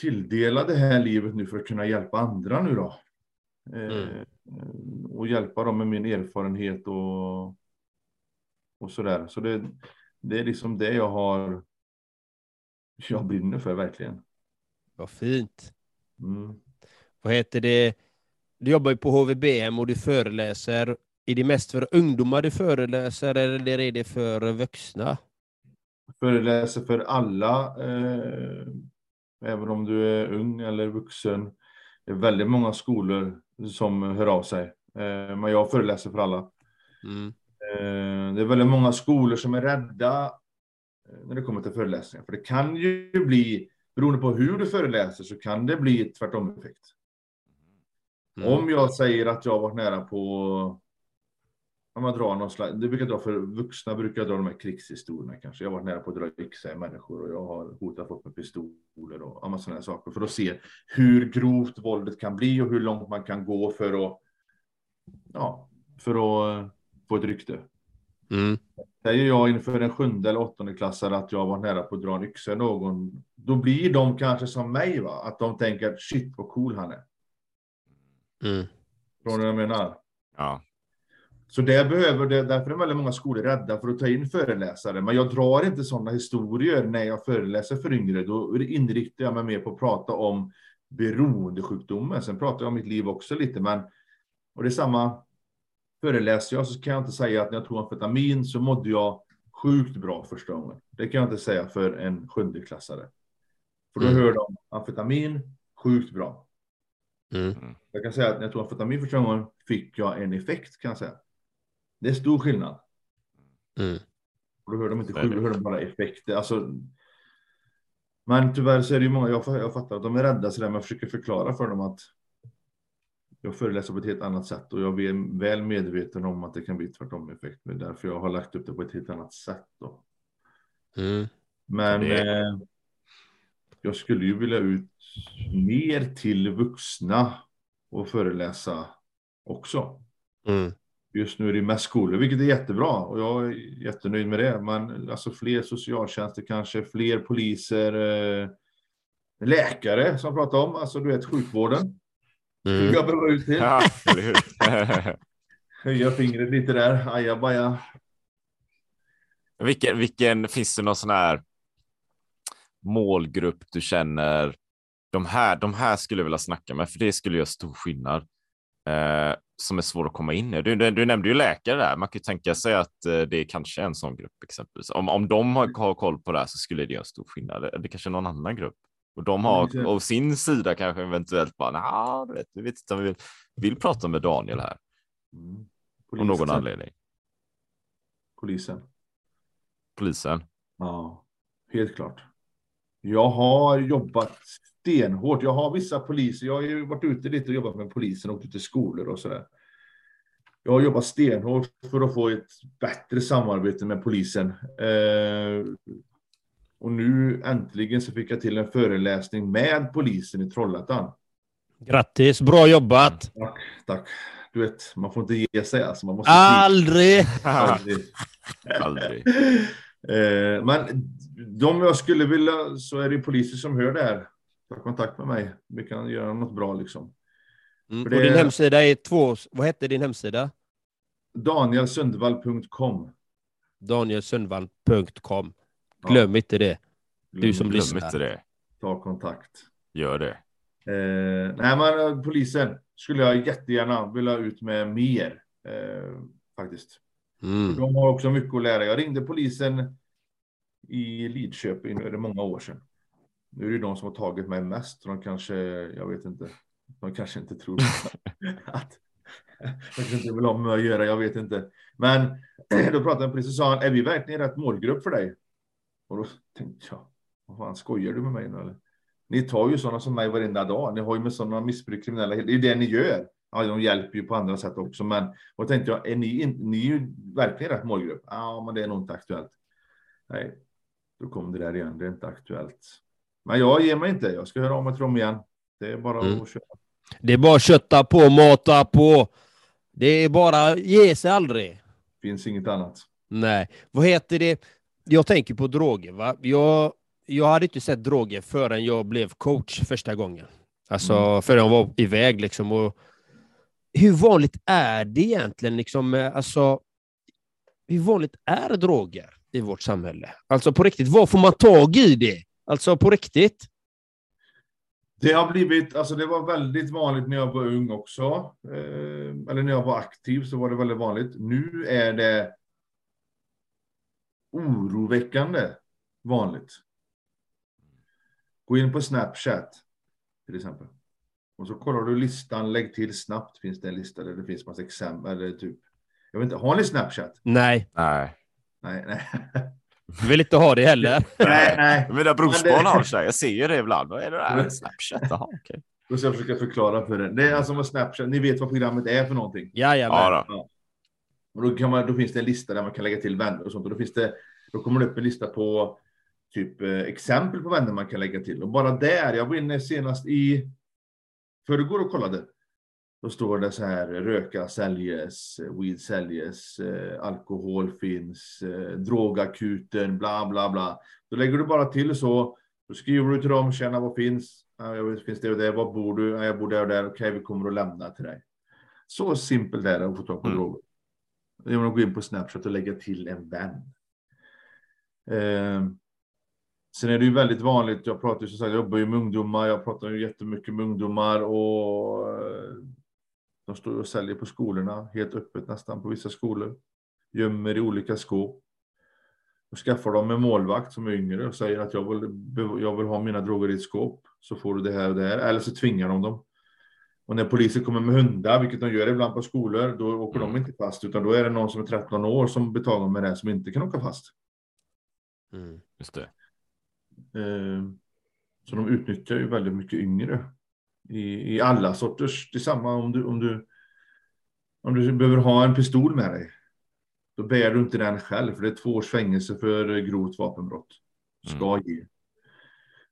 Tilldela det här livet nu för att kunna hjälpa andra nu då. Eh, Och hjälpa dem med min erfarenhet och, och sådär. Så det, det är liksom det jag har, jag brinner för verkligen. Vad fint. Mm. Vad heter det? Du jobbar ju på HVBM och du föreläser. Är det mest för ungdomar du föreläser eller är det för vuxna? Föreläser för alla, eh, även om du är ung eller vuxen. Det är väldigt många skolor som hör av sig. Eh, men jag föreläser för alla. Mm. Eh, Det är väldigt många skolor som är rädda eh, när det kommer till föreläsningar. För det kan ju bli, beroende på hur du föreläser, så kan det bli tvärtom-effekt. Mm. Om jag säger att jag har varit nära på, om jag drar någon slags, det brukar dra för vuxna, brukar jag dra de här krigshistorierna kanske. Jag har varit nära på att dra yxa i människor och jag har hotat folk med pistoler och alla sådana här saker. För att se hur grovt våldet kan bli och hur långt man kan gå för att, ja, för att eh, få ett rykte. Mm. Säger jag inför en sjunde eller åttonde klassare att jag var nära på att dra en yxa i någon, då blir de kanske som mig, va? att de tänker shit vad cool han är. Mm. Ni vad jag menar? Ja. Så det behöver det, därför är väldigt många skolor rädda för att ta in föreläsare. Men jag drar inte sådana historier när jag föreläser för yngre. Då inriktar jag mig mer på att prata om beroendesjukdomar. Sen pratar jag om mitt liv också lite, men och det är samma. Föreläser jag så kan jag inte säga att när jag tog amfetamin så mådde jag sjukt bra första gången. Det kan jag inte säga för en sjundeklassare. För då Mm. hör de amfetamin, sjukt bra. Mm. Jag kan säga att när jag tog amfetamin första gången fick jag en effekt kan jag säga. Det är stor skillnad. Mm. Och då hör de inte sju, då hör de bara effekter. Alltså, men tyvärr så är det ju många, jag, jag fattar att de är rädda sådär, men jag försöker förklara för dem att jag föreläser på ett helt annat sätt och jag är väl medveten om att det kan bli tvärtom effekt. Men därför jag har lagt upp det på ett helt annat sätt. Då. Mm. Men Det- eh, jag skulle ju vilja ut mer till vuxna och föreläsa också. Mm. Just nu är det mest skolor, vilket är jättebra och jag är jättenöjd med det. Men alltså fler socialtjänster kanske, fler poliser, eh, läkare som pratar om, alltså du vet sjukvården. Mm. Jag behöver ut till. ja? [laughs] Höja fingret lite där, ajabaja. vilken, vilken, finns det någon sån här målgrupp du känner de här, de här skulle jag vilja snacka med, för det skulle göra stor skillnad. Eh, som är svår att komma in i. Du, du, nämnde ju läkare där. Man kan ju tänka sig att eh, det är kanske en sån grupp exempelvis. Om, om de har, har koll på det här så skulle det göra stor skillnad. Det kanske någon annan grupp. Och de har av sin sida kanske eventuellt bara, nah, du vet, vi vet inte, vi vill, vill prata med Daniel här. Mm. Av någon anledning. Polisen. Polisen? Ja, helt klart. Jag har jobbat stenhårt. Jag har vissa poliser. Jag har ju varit ute lite och jobbat med polisen och åkt ut till skolor och sådär. Jag har jobbat stenhårt för att få ett bättre samarbete med polisen. Eh, och nu äntligen så fick jag till en föreläsning med polisen i Trollhättan. Grattis, bra jobbat! Tack, tack. Du vet, man får inte ge sig alltså. Man måste Aldrig! Aldrig! [laughs] Aldrig. eh, men de jag skulle vilja, så är det poliser som hör det här. Ta kontakt med mig. Vi kan göra något bra liksom. Mm, det... Och din hemsida är två, vad hette din hemsida? Danielsundvall.com Danielsundvall.com Glöm ja. inte det. Du som Glöm lyssnar. Inte det. Ta kontakt. Gör det. Eh, nej, men eh, polisen skulle jag jättegärna vilja ut med mer. Eh, faktiskt. Mm. De har också mycket att lära. Jag ringde polisen i Lidköping, nu är det många år sedan. Nu är det de som har tagit mig mest. De kanske, jag vet inte, de kanske inte tror [laughs] att jag kanske inte vill ha med att göra, jag vet inte. Men [clears throat] då pratade jag polisen och sa, är vi verkligen rätt målgrupp för dig? Och då tänkte jag, vad fan skojar du med mig nu eller? Ni tar ju sådana som mig varenda dag. Ni har ju med sådana missbruk kriminella. Det är ju det ni gör. Ja, de hjälper ju på andra sätt också, men och då tänkte jag, är ni, ni är ju verkligen rätt målgrupp. Ja, men det är nog inte aktuellt. Nej, då kom det där igen. Det är inte aktuellt. Men jag ger mig inte. Jag ska höra av mig till dem igen. Det är bara mm. att köra. Det är bara att kötta på, mata på. Det är bara ge sig aldrig. Finns inget annat. Nej. Vad heter det? Jag tänker på droger. Va? Jag, jag hade inte sett droger förrän jag blev coach första gången. Alltså mm. förrän jag var iväg. Liksom, och hur vanligt är det egentligen? Liksom, alltså, hur vanligt är droger i vårt samhälle? Alltså på riktigt, vad får man tag i det? Alltså på riktigt? Det har blivit, alltså det var väldigt vanligt när jag var ung också. Eh, eller när jag var aktiv så var det väldigt vanligt. Nu är det oroväckande vanligt. Gå in på Snapchat till exempel. Och så kollar du listan, lägg till snabbt finns det en lista där det finns massa exempel. Eller typ. Jag vet inte, har ni Snapchat? Nej. Nej. Nej, nej. [laughs] Vill inte ha det heller. [laughs] nej, nej. Mina brorsbarn har sig. Jag ser ju det ibland. Vad är det där? Snapchat? Jaha, okej. Okay. Då ska jag försöka förklara för er. Det är alltså med Snapchat. Ni vet vad programmet är för någonting? Jajamän. Ja, då. Ja. Och då, kan man, då finns det en lista där man kan lägga till vänner och sånt. Och då, finns det, då kommer det upp en lista på typ eh, exempel på vänner man kan lägga till. Och bara där, jag var inne senast i förrgår och kollade. Då står det så här, röka säljes, weed säljes, eh, alkohol finns, eh, drogakuten, bla bla bla. Då lägger du bara till så, då skriver du till dem, känna vad finns, ja, jag vet, finns det och det, var bor du? Ja, jag bor där och där, okej, vi kommer att lämna till dig. Så simpelt är det att få tag på mm. droger. Genom att gå in på Snapchat och lägga till en vän. Eh, Sen är det ju väldigt vanligt, jag pratar ju som sagt, jag jobbar ju med ungdomar, jag pratar ju jättemycket med ungdomar och eh, de står och säljer på skolorna, helt öppet nästan på vissa skolor. Gömmer i olika skåp. Och skaffar dem en målvakt som är yngre och säger att jag vill, jag vill ha mina droger i ett skåp. Så får du det här och det här. Eller så tvingar de dem. Och när polisen kommer med hundar, vilket de gör ibland på skolor, då åker de inte fast. Utan då är det någon som är 13 år som betalar med det som inte kan åka fast. Mm, just det. Eh, så de utnyttjar ju väldigt mycket yngre i, i alla sorters. Detsamma om du, om du om du behöver ha en pistol med dig. Då bär du inte den själv, för det är två års fängelse för grovt vapenbrott. Ska mm. ge.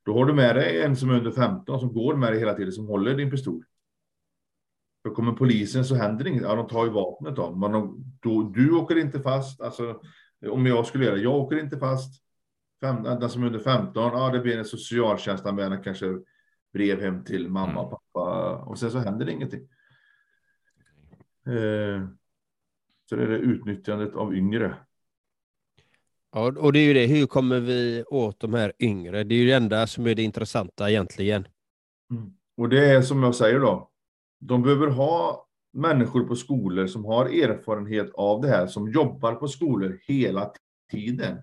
Då har du med dig en som är under 15 som går med dig hela tiden, som håller din pistol. Då kommer polisen så händer inget. Ja, de tar ju vapnet av men de, då, Du åker inte fast. Alltså, om jag skulle göra det, jag åker inte fast. Fem, den som är under 15, ja, det blir en socialtjänstanmälan, kanske brev hem till mamma och mm. pappa och sen så händer det ingenting. Eh, så det är det utnyttjandet av yngre. Ja, och det är ju det. Hur kommer vi åt de här yngre? Det är ju det enda som är det intressanta egentligen. Mm. Och det är som jag säger då, de behöver ha människor på skolor som har erfarenhet av det här, som jobbar på skolor hela tiden.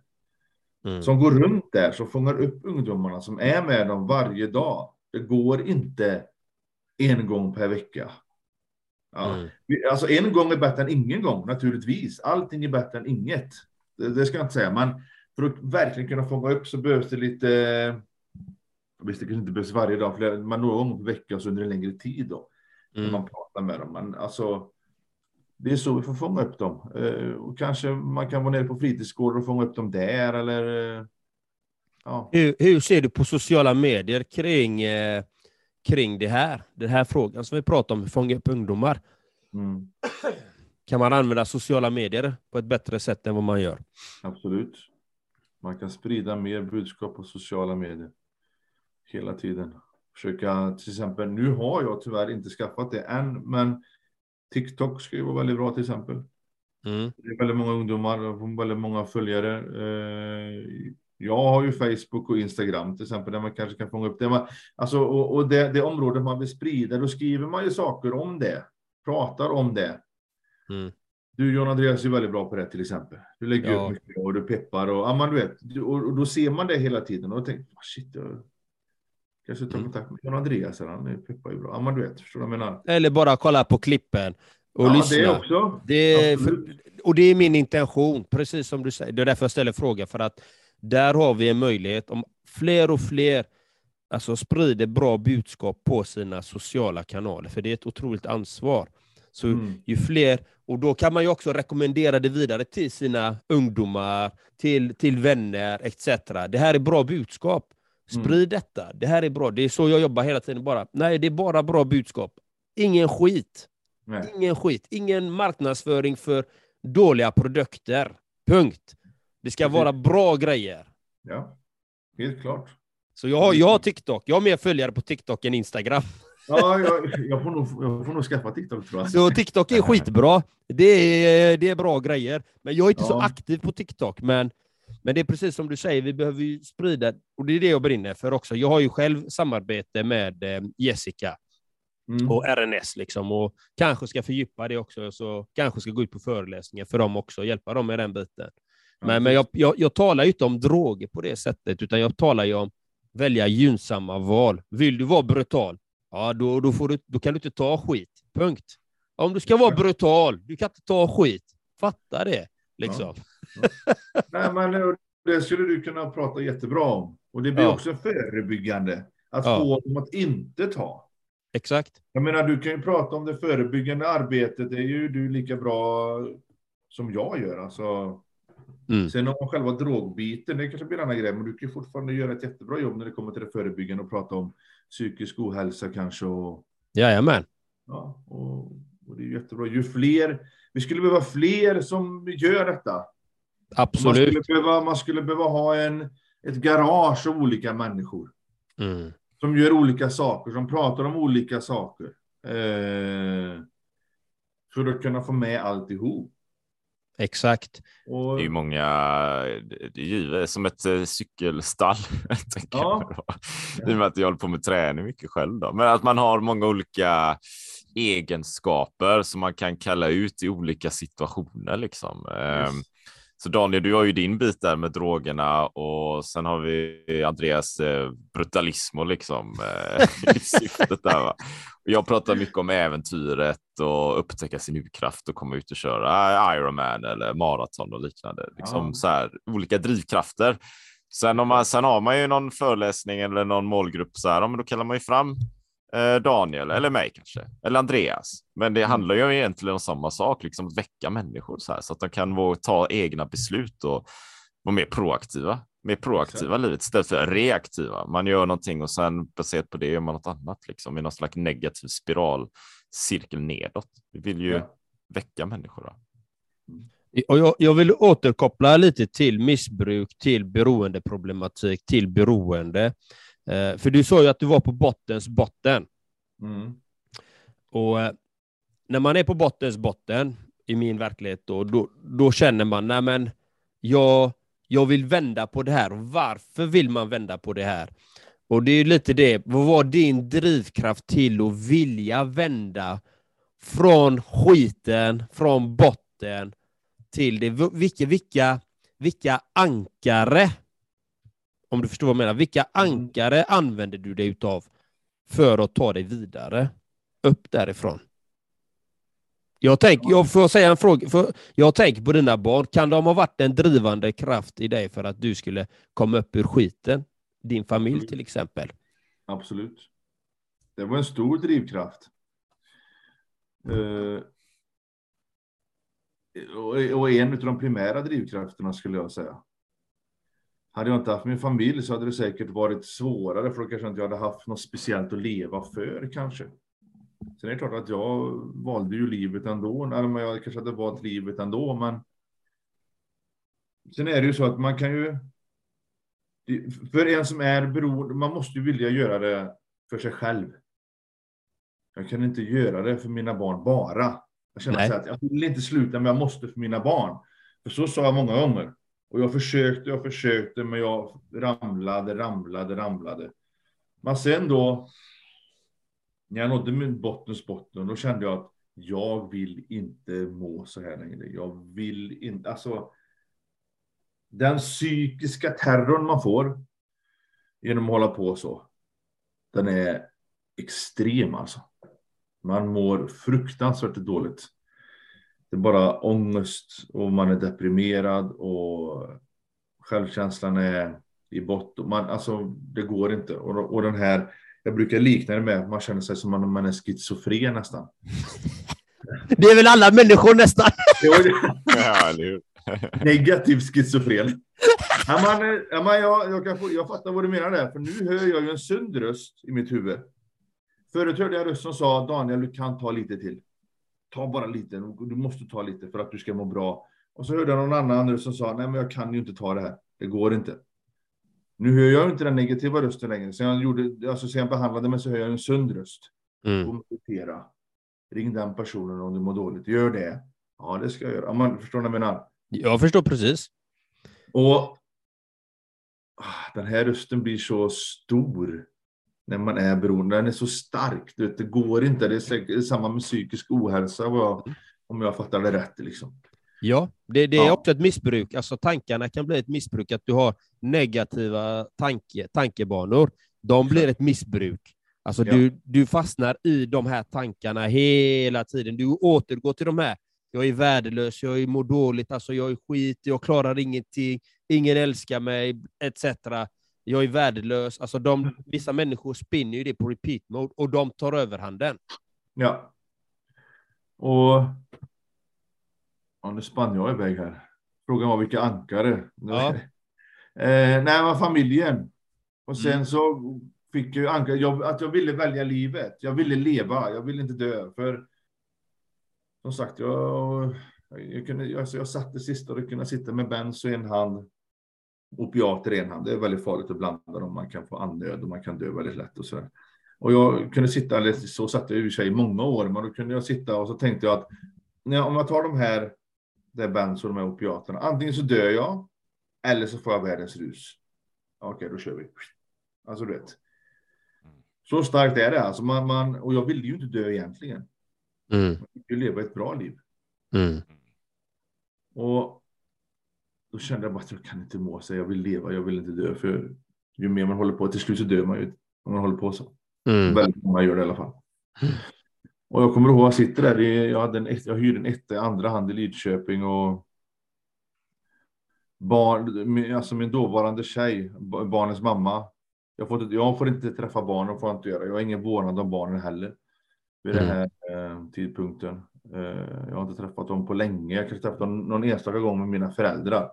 Mm. Som går runt där, som fångar upp ungdomarna, som är med dem varje dag. Det går inte en gång per vecka. Ja. Mm. Alltså en gång är bättre än ingen gång, naturligtvis. Allting är bättre än inget. Det, det ska jag inte säga, men för att verkligen kunna fånga upp så behövs det lite... Visst, det kanske inte behövs varje dag, men några gånger per vecka så under en längre tid då. Mm. När man pratar med dem. Men alltså, det är så vi får fånga upp dem. Eh, och kanske man kan vara nere på fritidsgården och fånga upp dem där eller... Ja. Hur, hur ser du på sociala medier kring, eh, kring det här? Den här frågan som vi pratar om, fånga upp ungdomar. Mm. Kan man använda sociala medier på ett bättre sätt än vad man gör? Absolut. Man kan sprida mer budskap på sociala medier hela tiden. Försöka till exempel, nu har jag tyvärr inte skaffat det än, men TikTok ska ju vara väldigt bra till exempel. Mm. Det är väldigt många ungdomar och väldigt många följare. Eh, jag har ju Facebook och Instagram till exempel där man kanske kan fånga upp det. Alltså, och, och det, det området man vill sprida, då skriver man ju saker om det, pratar om det. Mm. Du John Andreas är väldigt bra på det till exempel. Du lägger ja. upp mycket och du peppar och, ja, man, du vet, och, och då ser man det hela tiden och tänker shit, jag kanske tar mm. kontakt med John Andreas, han peppar ju bra. Ja, man, du vet, förstår du vad jag menar? Eller bara kolla på klippen och ja, lyssna. Det också. Det för, och det är min intention, precis som du säger. Det är därför jag ställer frågan, för att där har vi en möjlighet. Om fler och fler alltså, sprider bra budskap på sina sociala kanaler, för det är ett otroligt ansvar. Så mm. ju fler, och då kan man ju också rekommendera det vidare till sina ungdomar, till, till vänner etc. Det här är bra budskap. Sprid mm. detta. Det här är bra. Det är så jag jobbar hela tiden. bara. Nej, det är bara bra budskap. Ingen skit. Nej. Ingen skit. Ingen marknadsföring för dåliga produkter. Punkt. Det ska vara bra grejer. Ja, helt klart. Så jag har, jag har TikTok. Jag har mer följare på TikTok än Instagram. Ja, jag, jag, får nog, jag får nog skaffa TikTok tror jag. Så TikTok är skitbra. Det är, det är bra grejer. Men jag är inte ja. så aktiv på TikTok. Men, men det är precis som du säger, vi behöver ju sprida, och det är det jag brinner för också. Jag har ju själv samarbete med eh, Jessica mm. och RNS, liksom, och kanske ska fördjupa det också, så kanske ska gå ut på föreläsningar för dem också, hjälpa dem med den biten. Men, ja, men jag, jag, jag talar ju inte om droger på det sättet, utan jag talar ju om välja gynnsamma val. Vill du vara brutal, ja, då, då, får du, då kan du inte ta skit. Punkt. Om du ska vara brutal, du kan inte ta skit. Fatta det, liksom. Ja. Ja. [laughs] Nej, men det skulle du kunna prata jättebra om. Och det blir ja. också förebyggande. Att få dem att inte ta. Exakt. Jag menar, du kan ju prata om det förebyggande arbetet. Det är ju du lika bra som jag gör. Alltså, Mm. Sen om själva drogbiten, det kanske blir en annan grej, men du kan fortfarande göra ett jättebra jobb när det kommer till det förebyggande och prata om psykisk ohälsa kanske. Och, Jajamän. Ja, och, och det är jättebra. Ju fler, vi skulle behöva fler som gör detta. Absolut. Man skulle behöva, man skulle behöva ha en, ett garage av olika människor. Mm. Som gör olika saker, som pratar om olika saker. Eh, för att kunna få med alltihop. Exakt. Och... Det är ju många, det är ju som ett eh, cykelstall. [laughs] Ja. I och med att jag håller på med träning mycket själv. Då. Men att man har många olika egenskaper som man kan kalla ut i olika situationer. Liksom. Yes. Så Daniel, du har ju din bit där med drogerna och sen har vi Andreas eh, brutalism och liksom eh, [laughs] syftet där. Va? Jag pratar mycket om äventyret och upptäcka sin urkraft och komma ut och köra Ironman eller maraton och liknande. Liksom ja. så här, olika drivkrafter. Sen, om man, sen har man ju någon föreläsning eller någon målgrupp så här, men då kallar man ju fram Daniel eller mig kanske, eller Andreas. Men det mm. handlar ju egentligen om samma sak, liksom att väcka människor så här så att de kan våga ta egna beslut och vara mer proaktiva mer proaktiva livet istället för reaktiva. Man gör någonting och sen baserat på det gör man något annat liksom i någon slags negativ spiral cirkel nedåt. Vi vill ju ja. väcka människor. Då. Och jag, jag, vill återkoppla lite till missbruk, till beroendeproblematik, till beroende. Eh, för du sa ju att du var på bottens botten. Mm. Och eh, när man är på bottens botten i min verklighet, då, då, då känner man, nej men jag jag vill vända på det här. Och varför vill man vända på det här? Och det är lite det, vad var din drivkraft till att vilja vända från skiten, från botten till det? Vilka, vilka, vilka ankare, om du förstår vad jag menar, vilka ankare använder du dig utav för att ta dig vidare upp därifrån? Jag, tänk, jag får säga en fråga. För jag tänker på dina barn. Kan de ha varit en drivande kraft i dig för att du skulle komma upp ur skiten? Din familj till exempel. Absolut. Det var en stor drivkraft. Uh, och en av de primära drivkrafterna skulle jag säga. Hade jag inte haft min familj så hade det säkert varit svårare för då kanske inte jag hade haft något speciellt att leva för kanske. Sen är det klart att jag valde ju livet ändå. Eller jag kanske hade valt livet ändå, men. Sen är det ju så att man kan ju. För en som är beroende, man måste ju vilja göra det för sig själv. Jag kan inte göra det för mina barn bara. Jag känner att jag vill inte sluta, men jag måste för mina barn. För så sa jag många gånger. Och jag försökte, jag försökte, men jag ramlade, ramlade, ramlade. Men sen då när jag nådde min bottens botten, då kände jag att jag vill inte må så här längre. Jag vill inte, alltså. Den psykiska terrorn man får genom att hålla på så. Den är extrem alltså. Man mår fruktansvärt dåligt. Det är bara ångest och man är deprimerad och självkänslan är i botten. Man, alltså, det går inte. Och, och den här jag brukar likna det med att man känner sig som om man är schizofren nästan. [laughs] Det är väl alla människor nästan? [laughs] [laughs] Negativ schizofren. Ja, man, ja, man, jag, jag, kan få, jag fattar vad du menar där, för nu hör jag ju en sund röst i mitt huvud. Förut hörde jag röst som sa Daniel, du kan ta lite till. Ta bara lite, du måste ta lite för att du ska må bra. Och så hörde jag någon annan som sa, nej men jag kan ju inte ta det här. Det går inte. Nu hör jag inte den negativa rösten längre. Sen jag, gjorde, alltså, sen jag behandlade mig så hör jag en sund röst. Mm. Ring den personen om du mår dåligt. Gör det. Ja, det ska jag göra. Man förstår vad jag menar? Jag förstår precis. Och ah, den här rösten blir så stor när man är beroende. Den är så stark. Det går inte. Det är samma med psykisk ohälsa om jag fattar det rätt. Liksom. Ja, det, det är ja. också ett missbruk. Alltså tankarna kan bli ett missbruk, att du har negativa tanke, tankebanor. De blir ett missbruk. Alltså ja. du, du fastnar i de här tankarna hela tiden. Du återgår till de här. Jag är värdelös, jag mår dåligt, alltså jag är skit, jag klarar ingenting, ingen älskar mig, etc. Jag är värdelös. Alltså de, vissa människor spinner ju det på repeat mode och de tar överhanden. Ja. Och Ja, nu spann jag iväg här. Frågan var vilka ankare. Ja. [laughs] eh, nej, var familjen. Och sen mm. så fick jag ankare, jag, att jag ville välja livet. Jag ville leva, jag ville inte dö. För som sagt, jag, jag, kunde, alltså jag satt det sista och kunde sitta med bens i en hand, opiater i en hand. Det är väldigt farligt att blanda dem. Man kan få andnöd och man kan dö väldigt lätt och så. Där. Och jag kunde sitta, eller så satt jag i sig i många år, men då kunde jag sitta och så tänkte jag att när, om jag tar de här det är benzo, de här opiaterna. Antingen så dör jag eller så får jag världens rus. Okej, okay, då kör vi. Alltså du vet. Så starkt är det alltså. Man, man, och jag vill ju inte dö egentligen. Mm. Jag vill leva ett bra liv. Mm. Och då kände jag bara att jag kan inte må sig. Jag vill leva, jag vill inte dö. För ju mer man håller på, till slut så dör man ju. Om man håller på så. Mm. Väldigt många gör det i alla fall. Mm. Och jag kommer ihåg, jag sitter där, jag, hade en, jag hyrde en etta i andra hand i Lidköping och barn, alltså min dåvarande tjej, barnens mamma. Jag får, inte, jag får inte träffa barnen, får jag inte göra. Jag har ingen vårdnad om barnen heller. Vid mm. den här eh, tidpunkten. Eh, jag har inte träffat dem på länge. Jag kan träffa dem någon enstaka gång med mina föräldrar.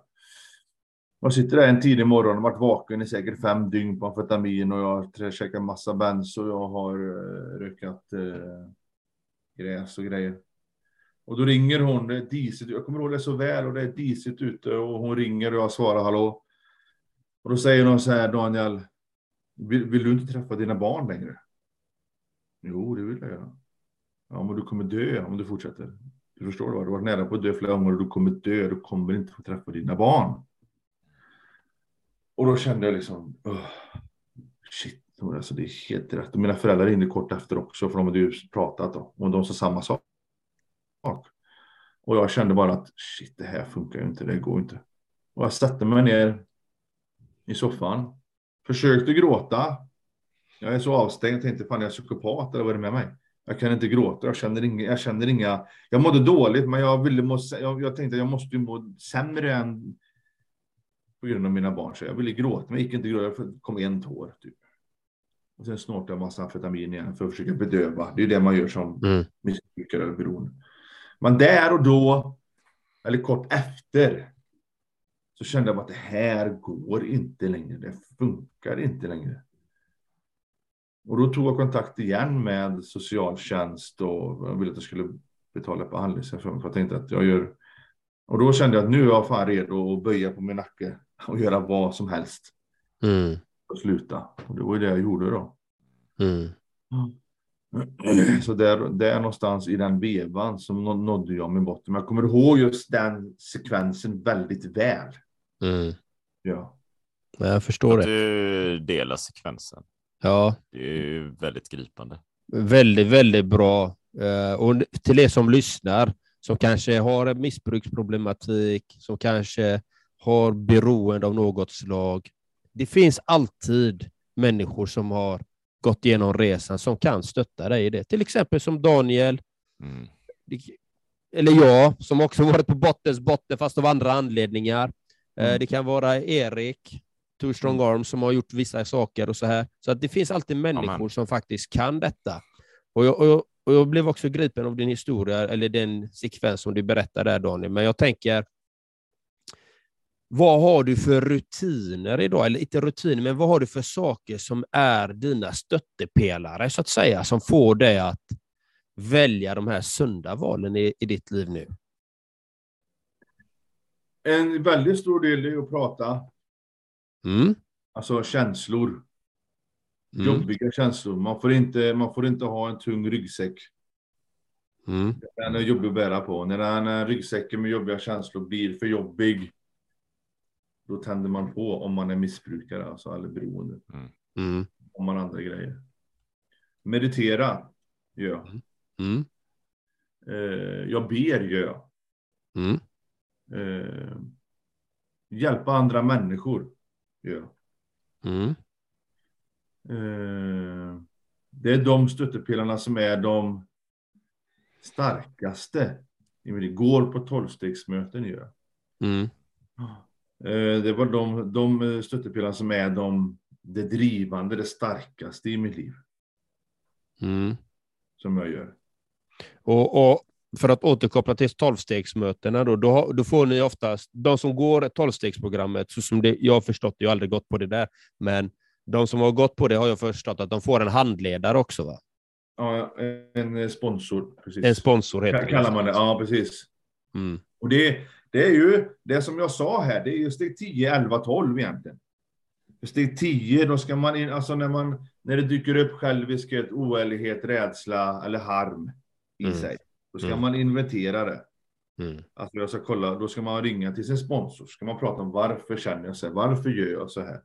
Jag sitter där en tidig morgon och varit vaken i säkert fem dygn på amfetamin och jag har käkat massa bens och jag har uh, rökat uh, gräs och grejer. Och då ringer hon, det är disigt, jag kommer ihåg det så väl och det är disigt ute och hon ringer och jag svarar hallå. Och då säger hon så här, Daniel, vill, vill du inte träffa dina barn längre? Jo, det vill jag göra. Ja, men du kommer dö om du fortsätter. Du förstår, du har varit nära på att dö flera gånger och du kommer dö, du kommer inte få träffa dina barn. Och då kände jag liksom, oh, shit, Alltså, det är helt rätt. Och mina föräldrar ringde kort efter också, för de hade ju pratat då, och de sa samma sak. Och jag kände bara att shit, det här funkar ju inte, det går inte. Och jag satte mig ner i soffan, försökte gråta. Jag är så avstängd, jag tänkte fan jag är psykopat eller vad är det med mig? Jag kan inte gråta, jag känner inga, jag känner inga, jag mådde dåligt men jag ville må, jag, jag tänkte jag måste ju må sämre än på grund av mina barn. Så jag ville gråta, men jag gick inte gråta, jag kom en tår typ. Och sen snortade jag massa amfetamin igen för att försöka bedöva. Det är det man gör som mm. missbrukare eller beroende. Men där och då, eller kort efter, så kände jag att det här går inte längre. Det funkar inte längre. Och då tog jag kontakt igen med socialtjänst och jag ville att jag skulle betala behandlingsreform. För jag tänkte att jag gör... Och då kände jag att nu är jag fan redo att böja på min nacke och göra vad som helst. Mm. Och sluta. Och det var ju det jag gjorde då. Mm. Så där, där någonstans i den vevan som nådde jag min botten. Men jag kommer ihåg just den sekvensen väldigt väl. Mm. Ja. Jag förstår att det. Du delar sekvensen. Ja. Det är ju väldigt gripande. Väldigt, väldigt bra. Eh, och till er som lyssnar, som kanske har en missbruksproblematik, som kanske har beroende av något slag. Det finns alltid människor som har gått igenom resan som kan stötta dig i det. Till exempel som Daniel, mm. eller jag, som också varit på bottens botten fast av andra anledningar. Eh, Mm. Det kan vara Erik, Too Strong Arm, som har gjort vissa saker och så här. Så att det finns alltid människor Amen. som faktiskt kan detta. Och jag, och, jag, och jag blev också gripen av din historia, eller den sekvens som du berättade där, Daniel. Men jag tänker, vad har du för rutiner idag? Eller inte rutiner, men vad har du för saker som är dina stöttepelare, så att säga, som får dig att välja de här sunda valen i, i ditt liv nu? En väldigt stor del är att prata, Mm. alltså känslor. Mm. Jobbiga känslor. Man får, inte, man får inte ha en tung ryggsäck. Mm. Den är jobbig att bära på. När den ryggsäcken med jobbiga känslor blir för jobbig, då tänder man på om man är missbrukare alltså, eller beroende. Mm. Om man andra grejer. Meditera gör jag. Mm. Eh, jag ber gör jag. Mm. Eh, hjälpa andra människor gör jag. Eh, det är de stöttepelarna som är de starkaste. Det går på tolvstegsmöten jag. Mm. Eh, Det var de, de stöttepelarna som är de, det drivande, det starkaste i mitt liv. Mm. Som jag gör. Och, och för att återkoppla till tolvstegsmötena, då, då, då får ni oftast, de som går tolvstegsprogrammet, så som det, jag har förstått, jag har aldrig gått på det där, men de som har gått på det har jag förstått att de får en handledare också, va? Ja, en sponsor. Precis. En sponsor heter Kallar man det. Ja, precis. Mm. Och det, det är ju det som jag sa här, det är ju steg 10, 11, 12 egentligen. För steg 10, då ska man in, alltså när man, när det dyker upp själviskhet, oärlighet, rädsla eller harm i Mm. sig, då ska Mm. man inventera det. Mm. Alltså jag ska kolla, då ska man ringa till sin sponsor, ska man prata om varför känner jag så här, varför gör jag så här?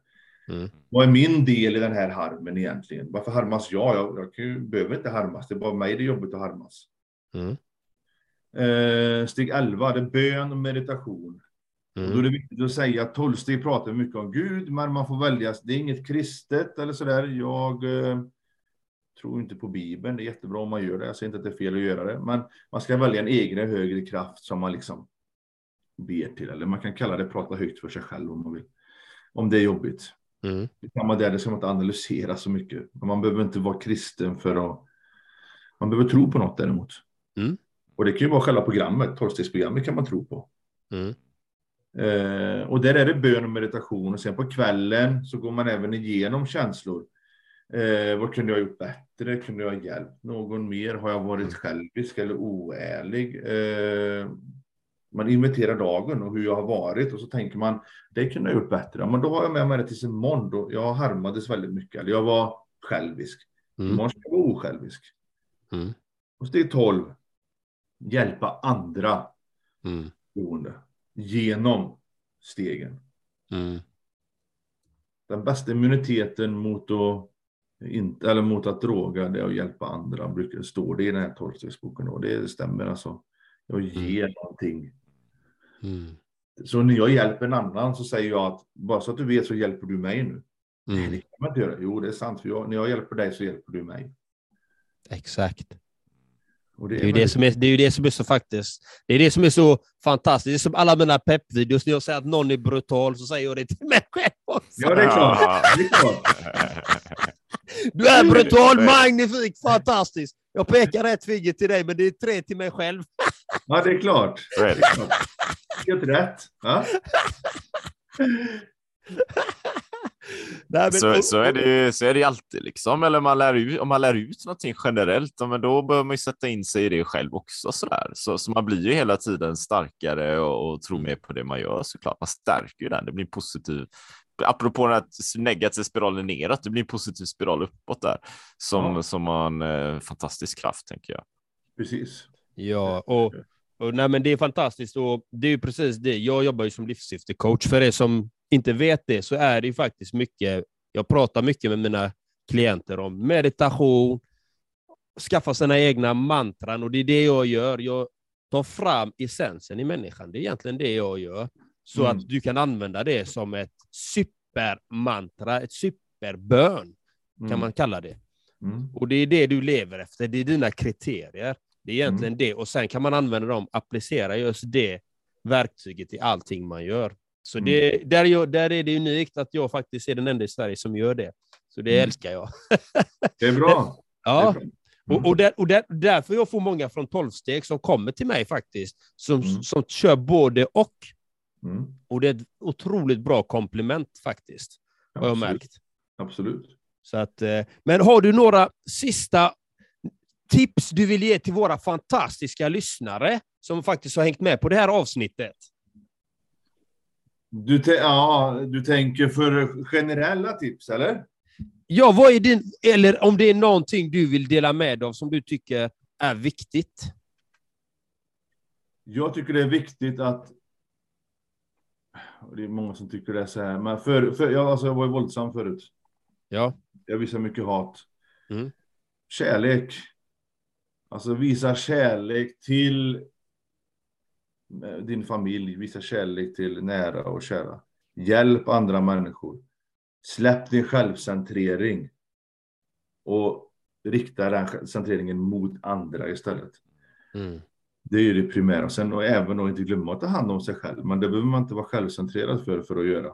Mm. Vad är min del i den här harmen egentligen? Varför harmas jag? Jag, jag ju, behöver inte harmas, det är bara mig det är jobbigt att harmas. Mm. Eh, steg 11, det är bön och meditation. Och Då är Mm. det viktigt att säga att tolvsteg pratar mycket om Gud, men man får välja. Det är inget kristet eller sådär. Jag eh, tror inte på Bibeln. Det är jättebra om man gör det. Jag säger inte att det är fel att göra det, men man ska välja en egen högre kraft som man liksom ber till. Eller man kan kalla det prata högt för sig själv om man vill. Om det är jobbigt. Mm. Där, det ska man inte analysera så mycket. Man behöver inte vara kristen för att... Man behöver tro på något däremot. Mm. Och det kan ju vara själva programmet, tolvstegsprogrammet kan man tro på. Mm. Eh, och där är det bön och meditation. Och sen på kvällen så går man även igenom känslor. Eh, vad kunde jag ha gjort bättre? Kunde jag ha hjälpt någon mer? Har jag varit självisk eller oärlig? Eh, man inventerar dagen och hur jag har varit och så tänker man det kunde jag gjort bättre. Men då har jag med mig det tills imorgon. Då jag harmades väldigt mycket. Eller jag var självisk. Mm. Imorgon ska jag vara osjälvisk. Mm. Och steg 12. Hjälpa andra Mm. beroende genom stegen. Mm. Den bästa immuniteten mot att inte, eller mot att droga, det är att hjälpa andra, brukar stå det i den här tolvstegsboken och det stämmer alltså. Jag ger mm. någonting. Mm. Så när jag hjälper en annan så säger jag att bara så att du vet så hjälper du mig nu. Mm. Nej, det kan man inte göra. Jo, det är sant, för jag, när jag hjälper dig så hjälper du mig. Exakt. Det, det, är ju det, som är, det är ju det som är så faktiskt. Det är det som är så fantastiskt. Det är som alla mina peppvideos. När jag säger att någon är brutal så säger jag det till mig själv också. Ja, det är klart. [laughs] Det är klart. Du är brutal, magnifik, fantastisk. Jag pekar ett finger till dig, men det är tre till mig själv. Ja, det är klart. Helt rätt. Ja? Nej, men... så, så, är det ju så är det alltid liksom. Eller om man lär ut, om man lär ut någonting generellt, men då bör man ju sätta in sig i det själv också. Så, där. Så, så man blir ju hela tiden starkare och, och tror mer på det man gör såklart. Man stärker ju den. Det blir en positiv apropå den här negativa spiralen neråt, det blir en positiv spiral uppåt där som, ja. som har en eh, fantastisk kraft tänker jag. Precis. Ja, och, och nej, men det är fantastiskt och det är ju precis det. Jag jobbar ju som livssyftecoach. För er som inte vet det så är det ju faktiskt mycket. Jag pratar mycket med mina klienter om meditation, skaffa sina egna mantran och det är det jag gör. Jag tar fram essensen i människan. Det är egentligen det jag gör så mm. att du kan använda det som ett supermantra, ett superbön, mm. kan man kalla det. Mm. Och det är det du lever efter, det är dina kriterier. Det är egentligen mm. det, och sen kan man använda dem, applicera just det verktyget i allting man gör. Så mm. det, där, jag, där är det unikt att jag faktiskt är den enda i Sverige som gör det. Så det mm. älskar jag. det är bra. [laughs] Ja. Bra. Och, och, där, och där, därför jag får många från tolvsteg som kommer till mig faktiskt, som, mm. som kör både och. Mm. Och det är ett otroligt bra komplement faktiskt, har jag märkt. Absolut. Så att, eh, men har du några sista tips du vill ge till våra fantastiska lyssnare som faktiskt har hängt med på det här avsnittet? Du, ja, du tänker för generella tips, eller? Ja, vad är din, eller om det är någonting du vill dela med av som du tycker är viktigt? Jag tycker det är viktigt att och det är många som tycker det är så här. Men för, för, jag, alltså, jag var ju våldsam förut. Ja. Jag visar mycket hat. Mm. Kärlek. Alltså visa kärlek till din familj. Visa kärlek till nära och kära. Hjälp andra människor. Släpp din självcentrering. Och rikta den centreringen mot andra istället. Mm. Det är ju det primära. Sen och även att inte glömma att ta hand om sig själv. Men det behöver man inte vara självcentrerad för, för att göra.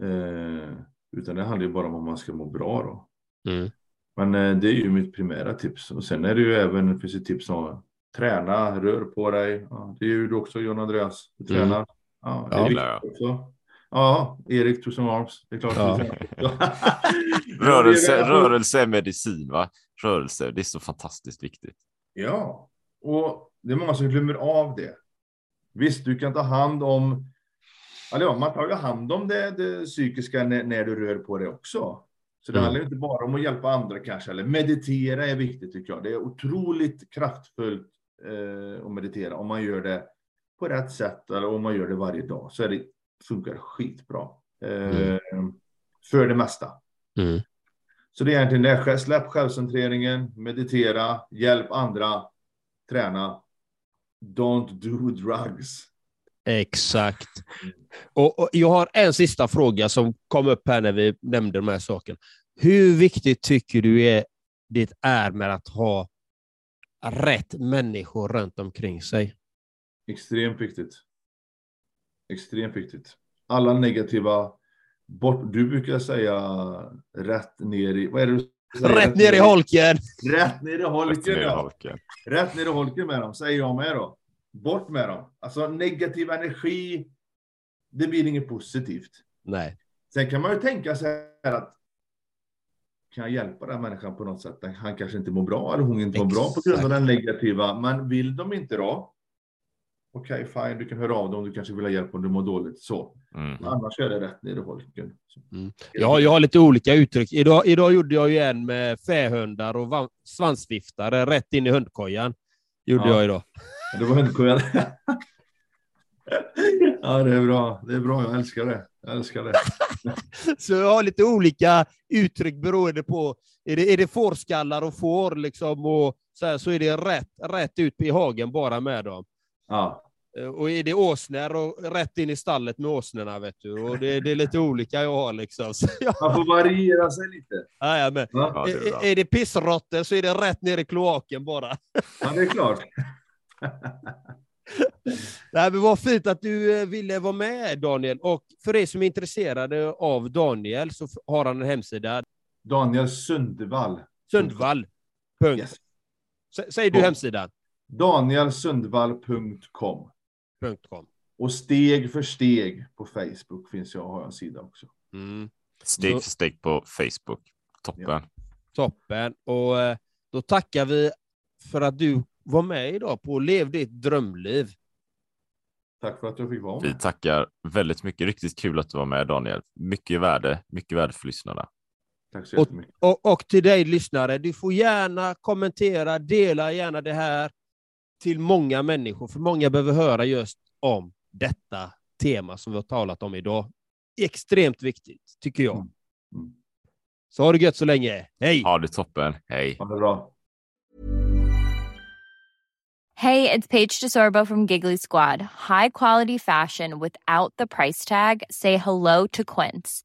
Eh, utan det handlar ju bara om att man ska må bra då. Mm. Men eh, det är ju mitt primära tips. Och sen är det ju även, det finns ett tips om träna, rör på dig. Ja, det är ju du också John Andreas. Du tränar. Mm. Ja, det är ja, också. Ja, Erik Tusen Arms. Det är klart. Ja. [laughs] rörelse, rörelse medicin, va? Rörelse, det är så fantastiskt viktigt. Ja, och det är många som glömmer av det. Visst, du kan ta hand om... Alltså ja, man tar ju hand om det, det psykiska när, när, du rör på dig också. Så det mm. handlar inte bara om att hjälpa andra kanske, eller meditera är viktigt tycker jag. Det är otroligt kraftfullt eh, att meditera om man gör det på rätt sätt eller om man gör det varje dag så är det, funkar skitbra. Eh, mm. För det mesta. Mm. Så det är egentligen det, släpp självcentreringen, meditera, hjälp andra, träna Don't do drugs. Exakt. Och, och, jag har en sista fråga som kom upp här när vi nämnde de här sakerna. Hur viktigt tycker du är, det är med att ha rätt människor runt omkring sig? Extremt viktigt. Extremt viktigt. Alla negativa bort. Du brukar säga rätt ner i... Vad är det du Rätt ner i holken! Rätt ner i holken, ja. Rätt ner i holken med dem, säger jag med då. Bort med dem. Alltså negativ energi, det blir inget positivt. Nej. Sen kan man ju tänka sig att kan jag hjälpa den människan på något sätt? Han kanske inte mår bra eller hon inte mår bra på grund av den negativa. Men vill de inte då? Okej, okay, fine, du kan höra av dig om du kanske vill ha hjälp om du mår dåligt. Så. Mm. Annars är det rätt ner i holken. Mm. Jag, jag har lite olika uttryck. Idag, idag gjorde jag ju en med fähundar och svansviftare rätt in i hundkojan. Gjorde ja. jag idag. Det var hundkojan. [laughs] Ja, det är bra. Det är bra. Jag älskar det. Jag älskar det. [laughs] Så jag har lite olika uttryck beroende på, är det, är det fårskallar och får liksom och så, här, så är det rätt, rätt ut i hagen bara med dem. Ja. Eh, Och är det åsnor och rätt in i stallet med åsnorna, vet du. Och det, det är lite olika jag har liksom. Så jag, Man får variera sig lite. ja, ja, men, Ja, det är är, det pissråttor så är det rätt ner i kloaken bara. ja det är klart. [laughs] Nej, men vad fint att du eh, ville vara med, Daniel. Och för er som är intresserade av Daniel så har han en hemsida, Daniel Sundvall. Sundvall. Punkt. Yes. Säger du hemsidan? Danielsundvall.com. Och steg för steg på Facebook finns jag, har jag en sida också. Mm. Steg för steg på Facebook. Toppen. Toppen. Och eh, då tackar vi för att du var med idag på Lev ditt drömliv. Tack för att jag fick vara Vi med. tackar väldigt mycket. Riktigt kul att du var med Daniel. Mycket värde, mycket värde för lyssnarna. Tack så jättemycket. Och, och till dig lyssnare, du får gärna kommentera, dela gärna det här till många människor, för många behöver höra just om detta tema som vi har talat om idag. Extremt viktigt, tycker jag. Mm. Mm. Så ha det gött så länge. Hej! Ha det toppen. Hej. Ha det bra. Hey, it's Paige DeSorbo from Giggly Squad. High quality fashion without the price tag. Say hello to Quince.